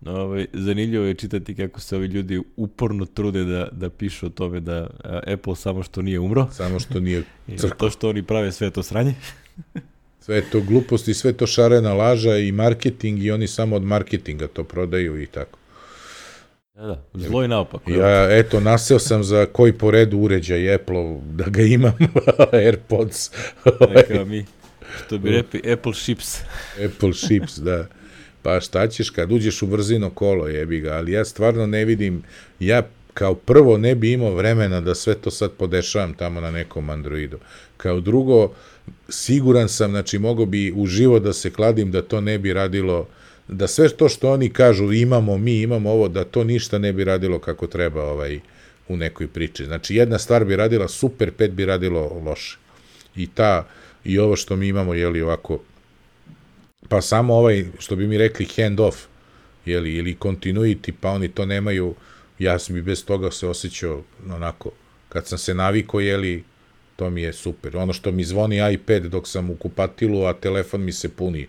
ovaj, zanimljivo je čitati kako se ovi ljudi uporno trude da, da pišu o tome da Apple samo što nije umro, Samo što nije Crkva. to što oni prave sve to sranje. sve to gluposti, sve to šarena laža i marketing i oni samo od marketinga to prodaju i tako. Da, da, zlo i naopako. jel? Ja, eto, naseo sam za koji po redu uređaj Apple da ga imam, AirPods, Neka mi, što bi rekli, Apple ships. Apple Chips, da. Pa šta ćeš kad uđeš u brzino kolo, jebi ga, ali ja stvarno ne vidim, ja kao prvo ne bi imao vremena da sve to sad podešavam tamo na nekom Androidu. Kao drugo, siguran sam, znači mogo bi uživo da se kladim da to ne bi radilo, da sve to što oni kažu imamo mi, imamo ovo, da to ništa ne bi radilo kako treba ovaj u nekoj priči. Znači jedna stvar bi radila super, pet bi radilo loše. I ta, i ovo što mi imamo, jeli ovako, pa samo ovaj, što bi mi rekli, hand off, jeli, ili continuity, pa oni to nemaju ja sam i bez toga se osjećao onako, kad sam se naviko, jeli, to mi je super. Ono što mi zvoni iPad dok sam u kupatilu, a telefon mi se puni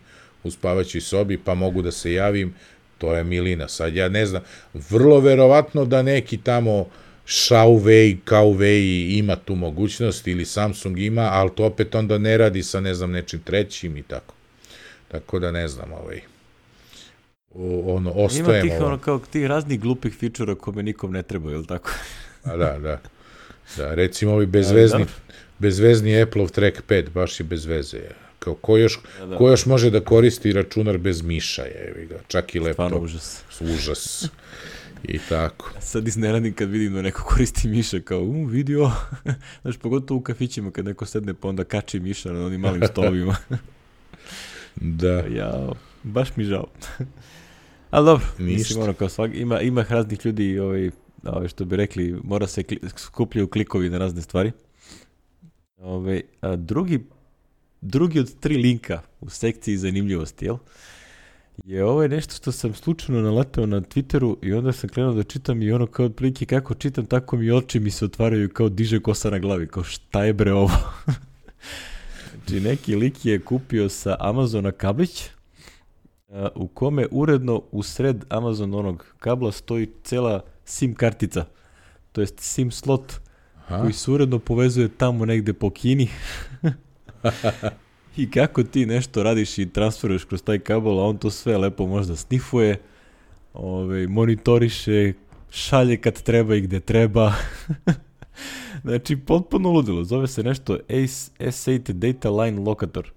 u spavaćoj sobi, pa mogu da se javim, to je milina. Sad ja ne znam, vrlo verovatno da neki tamo Xiaowei, Kaowei ima tu mogućnost ili Samsung ima, ali to opet onda ne radi sa ne znam nečim trećim i tako. Tako da ne znam, ovaj, o, ono, ostajemo. Ima tih, ono, kao tih raznih glupih fičura kome nikom ne treba, je li tako? A da, da. Da, recimo ovi bezvezni, bezvezni Apple-ov trackpad, baš je bez veze. Kao, ko, još, da, da. ko još može da koristi računar bez miša, je, ga, čak i laptop. Stvarno užas. Užas. I tako. Sad iznenadim kad vidim da neko koristi miša kao, u, vidio. Znaš, pogotovo u kafićima kad neko sedne pa onda kači miša na onim malim stolovima. da. Ja, baš mi žao. Ali dobro, Ništa. mislim, ono, kao svak, ima, ima raznih ljudi, ovaj, ovaj, što bi rekli, mora se kli, skupljaju klikovi na razne stvari. Ove, ovaj, a drugi, drugi od tri linka u sekciji zanimljivosti, jel? Je ovo je nešto što sam slučajno naletao na Twitteru i onda sam krenuo da čitam i ono kao otprilike kako čitam, tako mi oči mi se otvaraju kao diže kosa na glavi, kao šta je bre ovo? znači neki lik je kupio sa Amazona kablić, u kome uredno u sred Amazon onog kabla stoji cela SIM kartica, to jest SIM slot Aha. koji se uredno povezuje tamo negde po Kini. I kako ti nešto radiš i transferuješ kroz taj kabel, a on to sve lepo možda snifuje, ovaj, monitoriše, šalje kad treba i gde treba. znači, potpuno ludilo. Zove se nešto S8 Data Line Locator.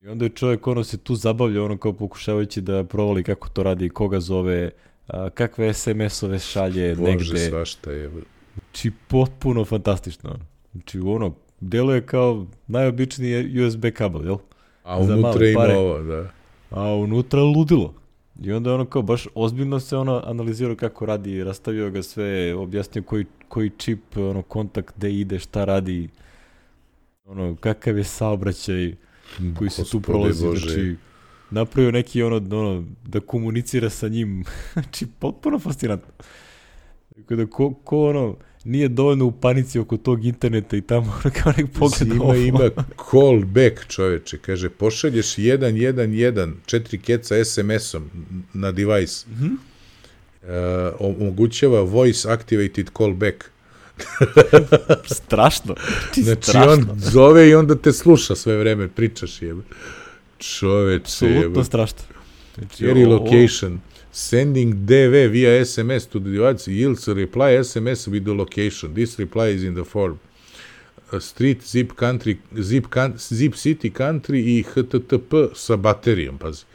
I onda je čovjek ono se tu zabavlja, ono kao pokušavajući da provali kako to radi, koga zove, a, kakve SMS-ove šalje Bože, negde. Bože, svašta je. Znači, potpuno fantastično. Znači, ono, deluje kao najobičniji USB kabel, jel? A unutra ima ovo, da. A unutra ludilo. I onda ono kao baš ozbiljno se ono analizirao kako radi, rastavio ga sve, objasnio koji, koji čip, ono kontakt, gde ide, šta radi, ono, kakav je saobraćaj, koji se tu prolazi, Bože. znači napravio neki ono, ono, da komunicira sa njim, znači potpuno fascinantno. Tako da ko, ko ono, nije dovoljno u panici oko tog interneta i tamo kao nek pogleda ima, ovo. Ima call back čoveče, kaže pošalješ 111 četiri keca SMS-om na device. Mm -hmm. uh, omogućava voice activated call back. strašno. Ti znači strašno. on zove i onda te sluša sve vreme, pričaš je. Čoveče. Absolutno strašno. Znači, Carry location. Sending DV via SMS to the device yields a reply SMS with the location. This reply is in the form. A street, zip country, zip, can, zip city country i HTTP sa baterijom, pazi.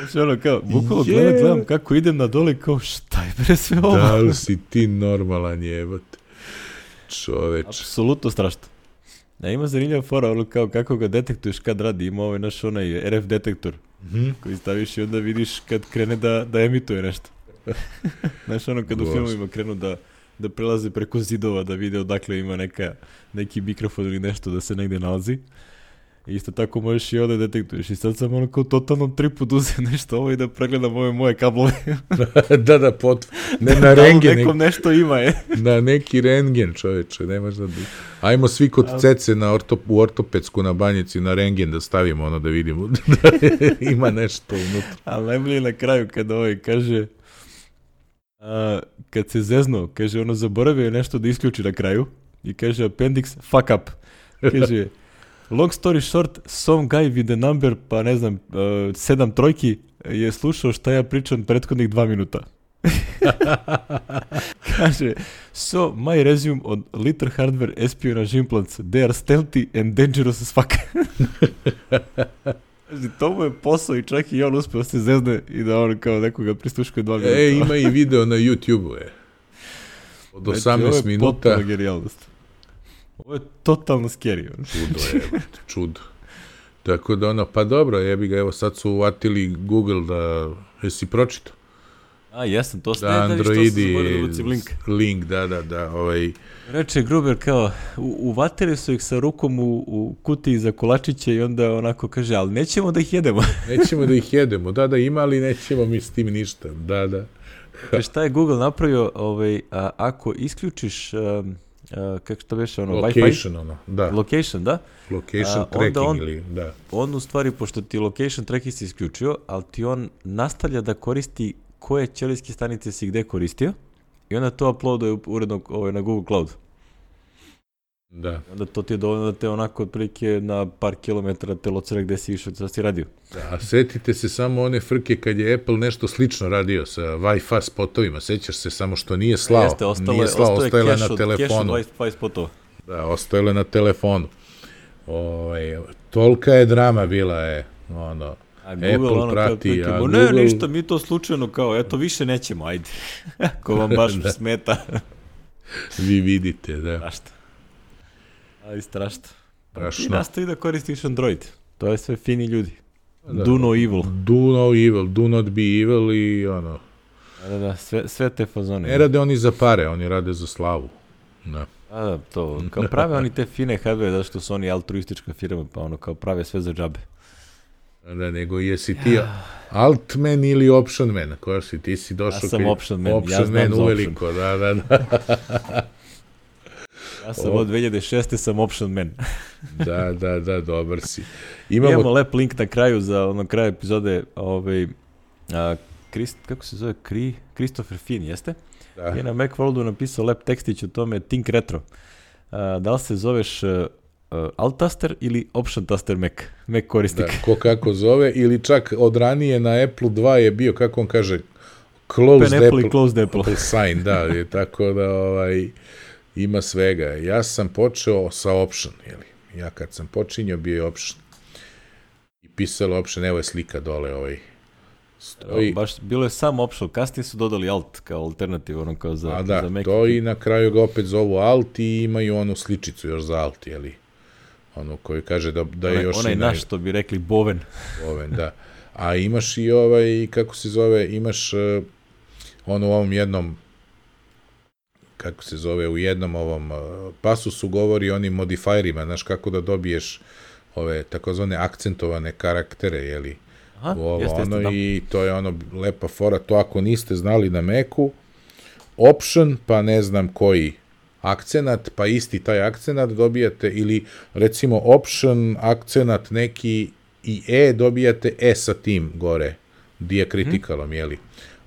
Znači ono kao, bukvalo yeah. gledam, gledam kako idem na dole kao šta je bre sve ovo? Da li si ti normalan jebate? Čoveč. Apsolutno strašno. Ja, ima zanimljiva fora, ono kao kako ga detektuješ kad radi, ima ovaj naš onaj RF detektor, mm -hmm. koji staviš i onda vidiš kad krene da, da emituje nešto. Znaš ono kad u filmovima krenu da, da prelaze preko zidova da vide odakle ima neka, neki mikrofon ili nešto da se negde nalazi. Isto tako možeš i ovde detektuješ. I sad sam ono kao totalno tripu da uzem nešto ovo i da pregledam ove moje kablove. da, da, pot... Ne, na da, rengen. nekom nešto ima je. na neki rengen, čoveče, nemaš da... Ajmo svi kod cece na orto, u ortopedsku na banjici na rengen da stavimo ono da vidimo da ima nešto unutra. Ali najbolje na kraju kada ovaj kaže a, kad se zezno, kaže ono zaboravio nešto da isključi na kraju i kaže appendix fuck up. Kaže Long story short, some guy with the number, pa ne znam, uh, sedam trojki, je slušao šta ja pričam prethodnih dva minuta. Kaže, so my resume on Liter Hardware espionage implants, they are stealthy and dangerous as fuck. Znači, to mu je posao i čak i on uspeo da se zezne i da on kao nekoga pristuškuje dva minuta. E, ima i video na YouTube-u, je. Od 18 znači, ovo je minuta. genijalnost. Ovo je totalno scary. Čudo je, čudo. Tako da ono, pa dobro, jebi ga, evo sad su uvatili Google da, jesi pročito? A, jesam, to ste Da, da, da, Androidi, da bacim link. link, da, da, da, ovaj, Reče Gruber kao, u, uvatili su ih sa rukom u, u kutiji za kolačiće i onda onako kaže, ali nećemo da ih jedemo. nećemo da ih jedemo, da, da, ima, ali nećemo mi s tim ništa, da, da. Kaže, šta je Google napravio, ovaj, a, ako isključiš, um, a, kako to beše, ono, Wi-Fi? Location, ono, da, Location, da? location onda tracking on- ili, da. On u stvari, pošto ti location tracking si isključio, ali ti on nastavlja da koristi koje ćelijske stanice si gde koristio i onda to uploaduje uredno ovaj, na Google Cloud. Da, Onda to ti je dovoljno da te onako otprilike na par kilometara te locira gde si išao, da si radio. da. A setite se samo one frke kad je Apple nešto slično radio sa Wi-Fi spotovima, sećaš se samo što nije slao, Jeste, ostalo nije je, slao, ostajala na telefonu. cache od 20 spotova. Da, ostajala na telefonu. Ovaj, tolika je drama bila je, ono, A Apple ono kao prati, otprilike, a "Ma Ne, Google- ništa, mi to slučajno kao, eto, više nećemo, ajde. Ko vam baš Da. smeta. vi vidite, da. Strašno. Ali strašno. Pa ti nastavi da koristiš Android. To je sve fini ljudi. Da. Do no evil. Do no evil, do not be evil i ono, Da, da, da, sve, sve te fazone. ne rade oni za pare, oni rade za slavu. Da. A, da, to, kao prave oni te fine hardware, zato što su oni altruistička firma, pa ono, kao prave sve za džabe. Da, nego jesi ti altman ili option man, koja si, ti si došao... Ja sam kad- option man, ja option znam man za uveliko, da, da, da, Ja sam od 2006. sam option man. da, da, da, dobar si. Imamo, Imamo, lep link na kraju za ono kraj epizode, ovaj, a, Krist, kako se zove, Kri, Christopher Finn, jeste? da, Je na Macworldu napisao lep tekstić o tome Think Retro. A, da li se zoveš uh, uh, Alt taster ili Option taster Mac? Mac da, korisnik. ko kako zove, ili čak od ranije na Apple 2 je bio, kako on kaže, closed Open Apple, Apple, Closed Apple. Apple sign, da, je, tako da ovaj, ima svega. Ja sam počeo sa option, jeli. Ja kad sam počinjao bio je option. I pisalo option, evo je slika dole ovaj. Stoji, Baš bilo je samo option, kasnije su dodali Alt kao alternativ, ono kao za, a da, za Mac. to i na kraju ga opet zovu alt i imaju onu sličicu još za alt, jeli. Ono koji kaže da, da je onaj, još onaj naj- naš, što bi rekli, Boven. Oven, da. A imaš i ovaj, kako se zove, imaš uh, ono u ovom jednom kako se zove, u jednom ovom uh, pasusu govori o onim modifierima, znaš kako da dobiješ ove takozvane akcentovane karaktere, jeli, Aha, u ovo, jeste, jeste, ono, da. i to je ono lepa fora, to ako niste znali na Macu, option, pa ne znam koji akcenat, pa isti taj akcenat dobijate, ili recimo option, akcenat neki i E dobijate E sa tim gore, dijakritikalom, jeli.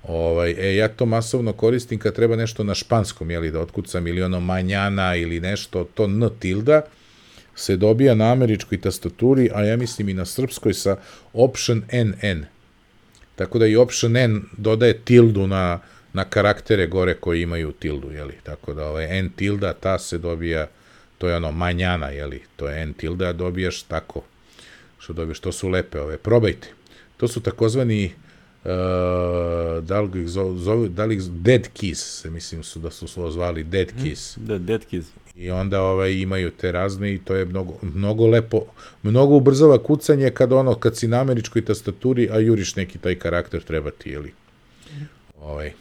Ovaj, e, ja to masovno koristim kad treba nešto na španskom, jeli, da otkucam, ili ono manjana ili nešto, to N tilda, se dobija na američkoj tastaturi, a ja mislim i na srpskoj sa option NN. Tako da i option N dodaje tildu na, na karaktere gore koji imaju tildu, jeli? Tako da ovaj N tilda, ta se dobija, to je ono manjana, jeli? To je N tilda, dobijaš tako. Što dobiješ, to su lepe ove. Probajte. To su takozvani uh, da li ih zove, zove, da li ih, dead keys, se mislim su da su se zvali dead keys. Da, Dead Kids. I onda ovaj imaju te razne i to je mnogo, mnogo lepo, mnogo ubrzava kucanje kad ono, kad si na američkoj tastaturi, a juriš neki taj karakter treba ti, jeli? Ovaj,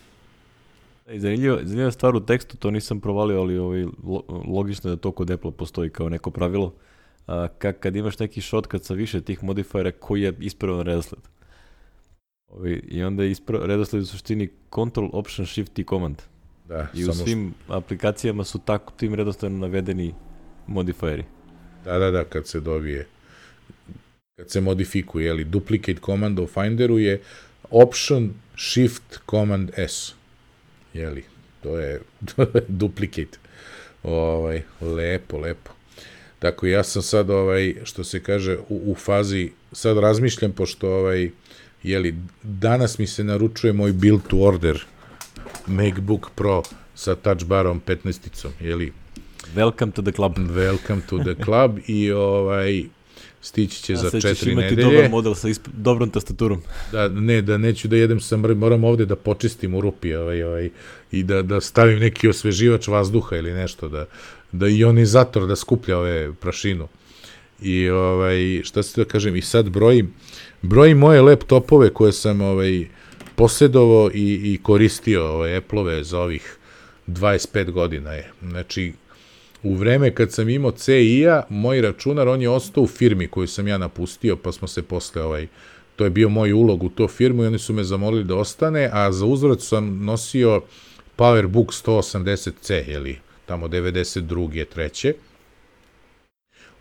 zanimljiva, zanimljiva stvar u tekstu, to nisam provalio, ali ovaj, lo, logično je da to kod Apple postoji kao neko pravilo. A, ka, kad imaš neki shortcut sa više tih modifiera, koji je ispravan redosled? Ovaj, I onda je ispra, redosled u suštini Control, Option, Shift i Command. da, I u samo što, svim aplikacijama su tako tim redosledom navedeni modifieri. da, da, da, kad se dobije, kad se modifikuje, jeli, duplicate command u Finderu je option shift command S, jeli, to je, to je duplicate, ovaj, lepo, lepo. Tako ja sam sad ovaj što se kaže u, u fazi sad razmišljam pošto ovaj jeli danas mi se naručuje moj build to order MacBook Pro sa touch barom 15-icom, jeli Welcome to the club. welcome to the club i ovaj stići će A za četiri imati nedelje. dobar model sa isp dobrom tastaturom. Da, ne, da neću da jedem sa moram ovde da počistim u rupi ovaj, ovaj, i da, da stavim neki osveživač vazduha ili nešto, da, da ionizator da skuplja ove prašinu. I ovaj, šta se da kažem, i sad brojim, brojim moje laptopove koje sam ovaj, posjedovao i, i koristio ove Apple-ove za ovih 25 godina je. Znači, u vreme kad sam imao C i ja, moj računar, on je ostao u firmi koju sam ja napustio, pa smo se posle ovaj, to je bio moj ulog u to firmu i oni su me zamolili da ostane, a za uzvrat sam nosio PowerBook 180C, jeli, tamo 92. treće.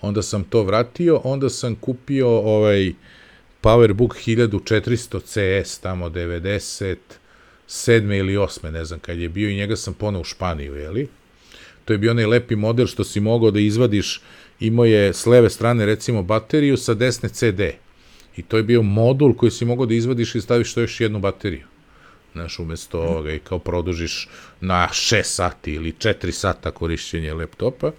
Onda sam to vratio, onda sam kupio ovaj PowerBook 1400 CS tamo 97. ili 8. ne znam kad je bio i njega sam ponao u Španiju, jeli? To je bio onaj lepi model što si mogao da izvadiš, imao je s leve strane recimo bateriju, sa desne CD. I to je bio modul koji si mogao da izvadiš i staviš to još jednu bateriju. Znaš, umesto ovoga i kao produžiš na 6 sati ili 4 sata korišćenje laptopa.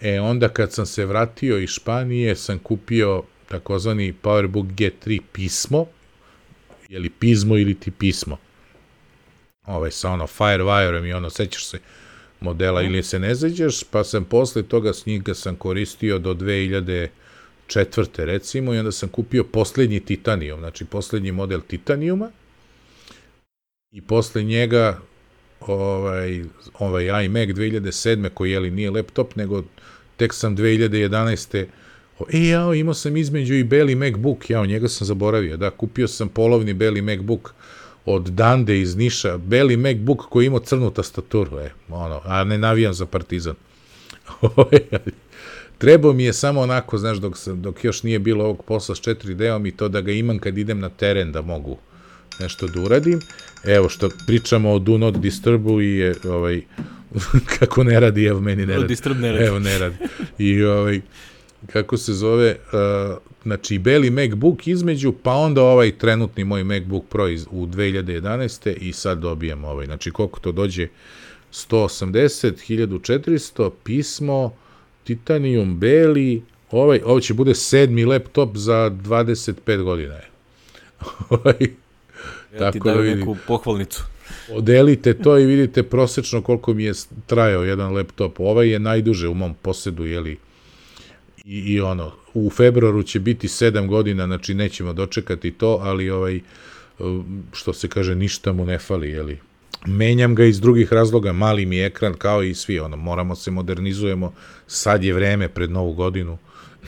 E, onda kad sam se vratio iz Španije, sam kupio takozvani PowerBook G3 pismo, ili pismo ili ti pismo. Ovaj, sa ono Firewire-om i ono, sećaš se modela ili se ne zađeš, pa sam posle toga s njega sam koristio do 2004. recimo i onda sam kupio poslednji Titanium, znači poslednji model Titaniuma i posle njega ovaj, ovaj iMac 2007. koji je li nije laptop, nego tek sam 2011. E, jao, imao sam između i beli MacBook, jao, njega sam zaboravio, da, kupio sam polovni beli MacBook od Dande iz Niša, beli MacBook koji ima crnu tastaturu, e, ono, a ne navijam za Partizan. Trebao mi je samo onako, znaš, dok, sam, dok još nije bilo ovog posla s 4D-om i to da ga imam kad idem na teren da mogu nešto da uradim. Evo što pričamo o Do Not Disturbu i je, ovaj, kako ne radi, evo meni ne radi. Disturb ne radi. Evo ne radi. I ovaj, kako se zove, uh, znači beli MacBook između, pa onda ovaj trenutni moj MacBook Pro iz, u 2011. i sad dobijem ovaj, znači koliko to dođe, 180, 1400, pismo, titanium, beli, ovaj, ovo će bude sedmi laptop za 25 godina je. ovaj, ja ti daju da neku pohvalnicu. Odelite to i vidite prosečno koliko mi je trajao jedan laptop. Ovaj je najduže u mom posedu, jeli, i, i ono, u februaru će biti 7 godina, znači nećemo dočekati to, ali ovaj, što se kaže, ništa mu ne fali, jeli. Menjam ga iz drugih razloga, mali mi ekran, kao i svi, ono, moramo se modernizujemo, sad je vreme pred novu godinu.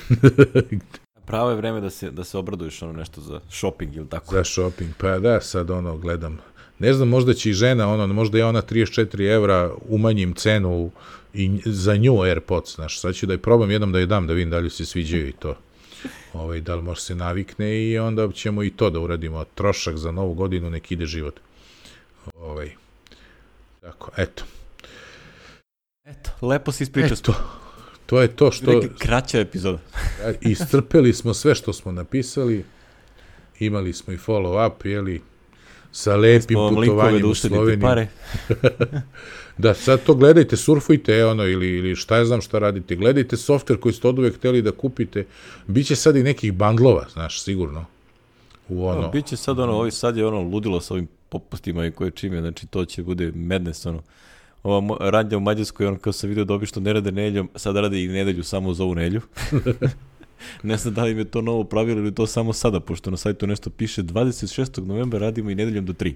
Pravo je vreme da se, da se obraduješ ono nešto za shopping ili tako. Za shopping, pa da, sad ono, gledam. Ne znam, možda će i žena, ono, možda je ona 34 evra, umanjim cenu i za nju AirPods, znaš, sad ću da je probam jednom da je dam, da vidim da li se sviđaju i to. Ovaj, da li može se navikne i onda ćemo i to da uradimo. Trošak za novu godinu, nek ide život. Ovaj, tako, eto. Eto, lepo si ispričao. Eto, to je to što... Neka kraća epizoda. istrpeli smo sve što smo napisali, imali smo i follow-up, jeli, sa lepim putovanjem u Sloveniju. Pare. da, sad to gledajte, surfujte, ono, ili, ili šta ja znam šta radite, gledajte softver koji ste od uvek hteli da kupite, biće sad i nekih bandlova, znaš, sigurno. U ono. No, biće sad ono, ovi sad je ono ludilo sa ovim popustima i koje čime, znači to će bude madness, ono ova radnja u Mađarskoj, on kao sam vidio dobi što ne rade nedeljom, sad rade i nedelju samo za ovu nedelju. ne znam da li im je to novo pravilo ili to samo sada, pošto na sajtu nešto piše 26. novembra radimo i nedeljom do 3.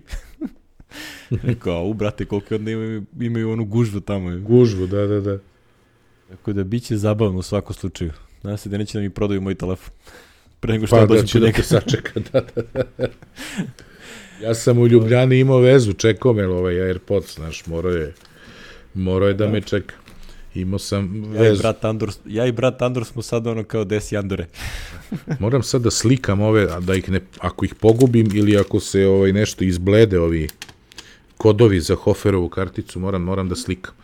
Rekao, u brate, koliko onda imaju, imaju onu gužvu tamo. Gužvu, da, da, da. Tako da biće zabavno u svakom slučaju. Nadam se da neće da mi prodaju moj telefon. Pre nego što pa, ja da će da te sačeka, da, da, da. Ja sam u Ljubljani imao vezu, čekao me ovaj AirPods, znaš, morao je, morao je da me čeka. Imao sam vezu. Ja i brat Andor, ja i brat Andor smo sad ono kao desi Andore. Moram sad da slikam ove, da ih ne, ako ih pogubim ili ako se ovaj nešto izblede ovi kodovi za Hoferovu karticu, moram, moram da slikam.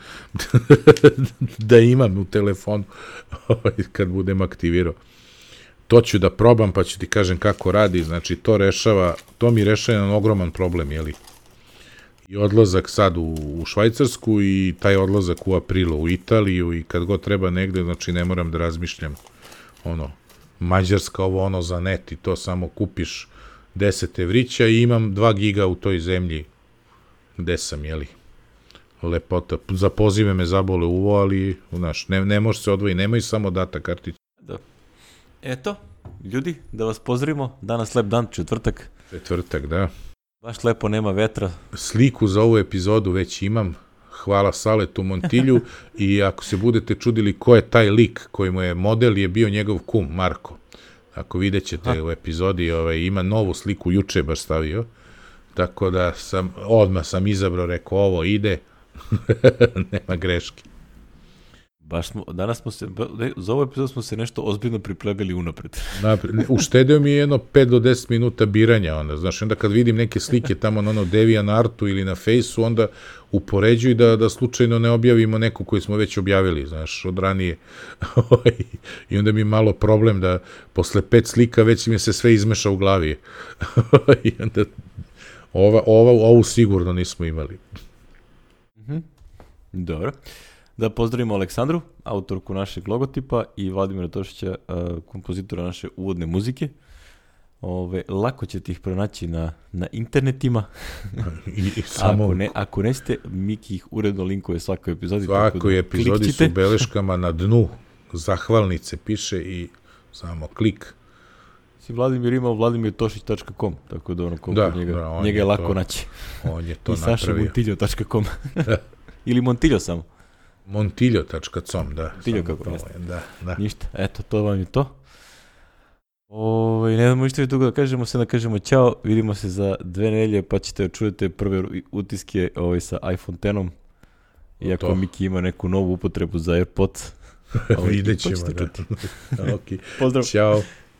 da imam u telefonu ovaj, kad budem aktivirao. To ću da probam, pa ću ti kažem kako radi. Znači, to rešava, to mi rešava jedan ogroman problem, jeli? I odlazak sad u, u Švajcarsku i taj odlazak u aprilu u Italiju i kad god treba negde, znači ne moram da razmišljam ono, Mađarska ovo ono za net i to samo kupiš 10 evrića i imam 2 giga u toj zemlji gde sam, jeli, lepota. Za pozive me zabole uvo, ali, znaš, ne, ne može se odvoji, nemoj samo data karticu. Da. Eto, ljudi, da vas pozdravimo, danas lep dan, četvrtak. Četvrtak, da. Baš lepo, nema vetra. Sliku za ovu epizodu već imam. Hvala Saletu Montilju i ako se budete čudili ko je taj lik koji mu je model je bio njegov kum Marko. Ako vidjet ćete Aha. u epizodi, ovaj, ima novu sliku, juče baš stavio. Tako da sam, odmah sam izabrao, rekao ovo ide, nema greške. Baš smo, danas smo se, ne, za ovu epizodu smo se nešto ozbiljno pripremili unapred. Napred, uštedeo mi je jedno 5 do 10 minuta biranja, onda, znaš, onda kad vidim neke slike tamo na ono Devianartu ili na Fejsu, onda upoređuj da, da slučajno ne objavimo neku koju smo već objavili, znaš, od ranije. Ovaj, I onda mi je malo problem da posle pet slika već mi se sve izmeša u glavi. I onda ova, ova, ovu sigurno nismo imali. Dobro. Da pozdravimo Aleksandru, autorku našeg logotipa i Vladimira Tošića, uh, kompozitora naše uvodne muzike. Ove, lako ćete ih pronaći na, na internetima. I, i samo Ako, ne, ako nećete, Miki ih uredno linkuje svakoj epizodi. tako da svakoj epizodi su klikćite. beleškama na dnu zahvalnice piše i samo klik. Si Vladimir imao vladimirtošić.com, tako da ono kod Da, njega, da, on njega je lako to naći. On je to I napravio. sašamontiljo.com. Ili Montiljo samo. Montiljo.com, da. Montiljo kako jeste. je, Da, da. Ništa, eto, to vam je to. Ove, ne znamo ništa dugo da kažemo, sve da kažemo ćao, vidimo se za dve nelje, pa ćete da čujete prve utiske ovaj, sa iPhone 10-om. Iako To. Miki ima neku novu upotrebu za AirPods. Ovaj, Vidjet to ćemo, da. čuti. ok. Pozdrav! Ćao.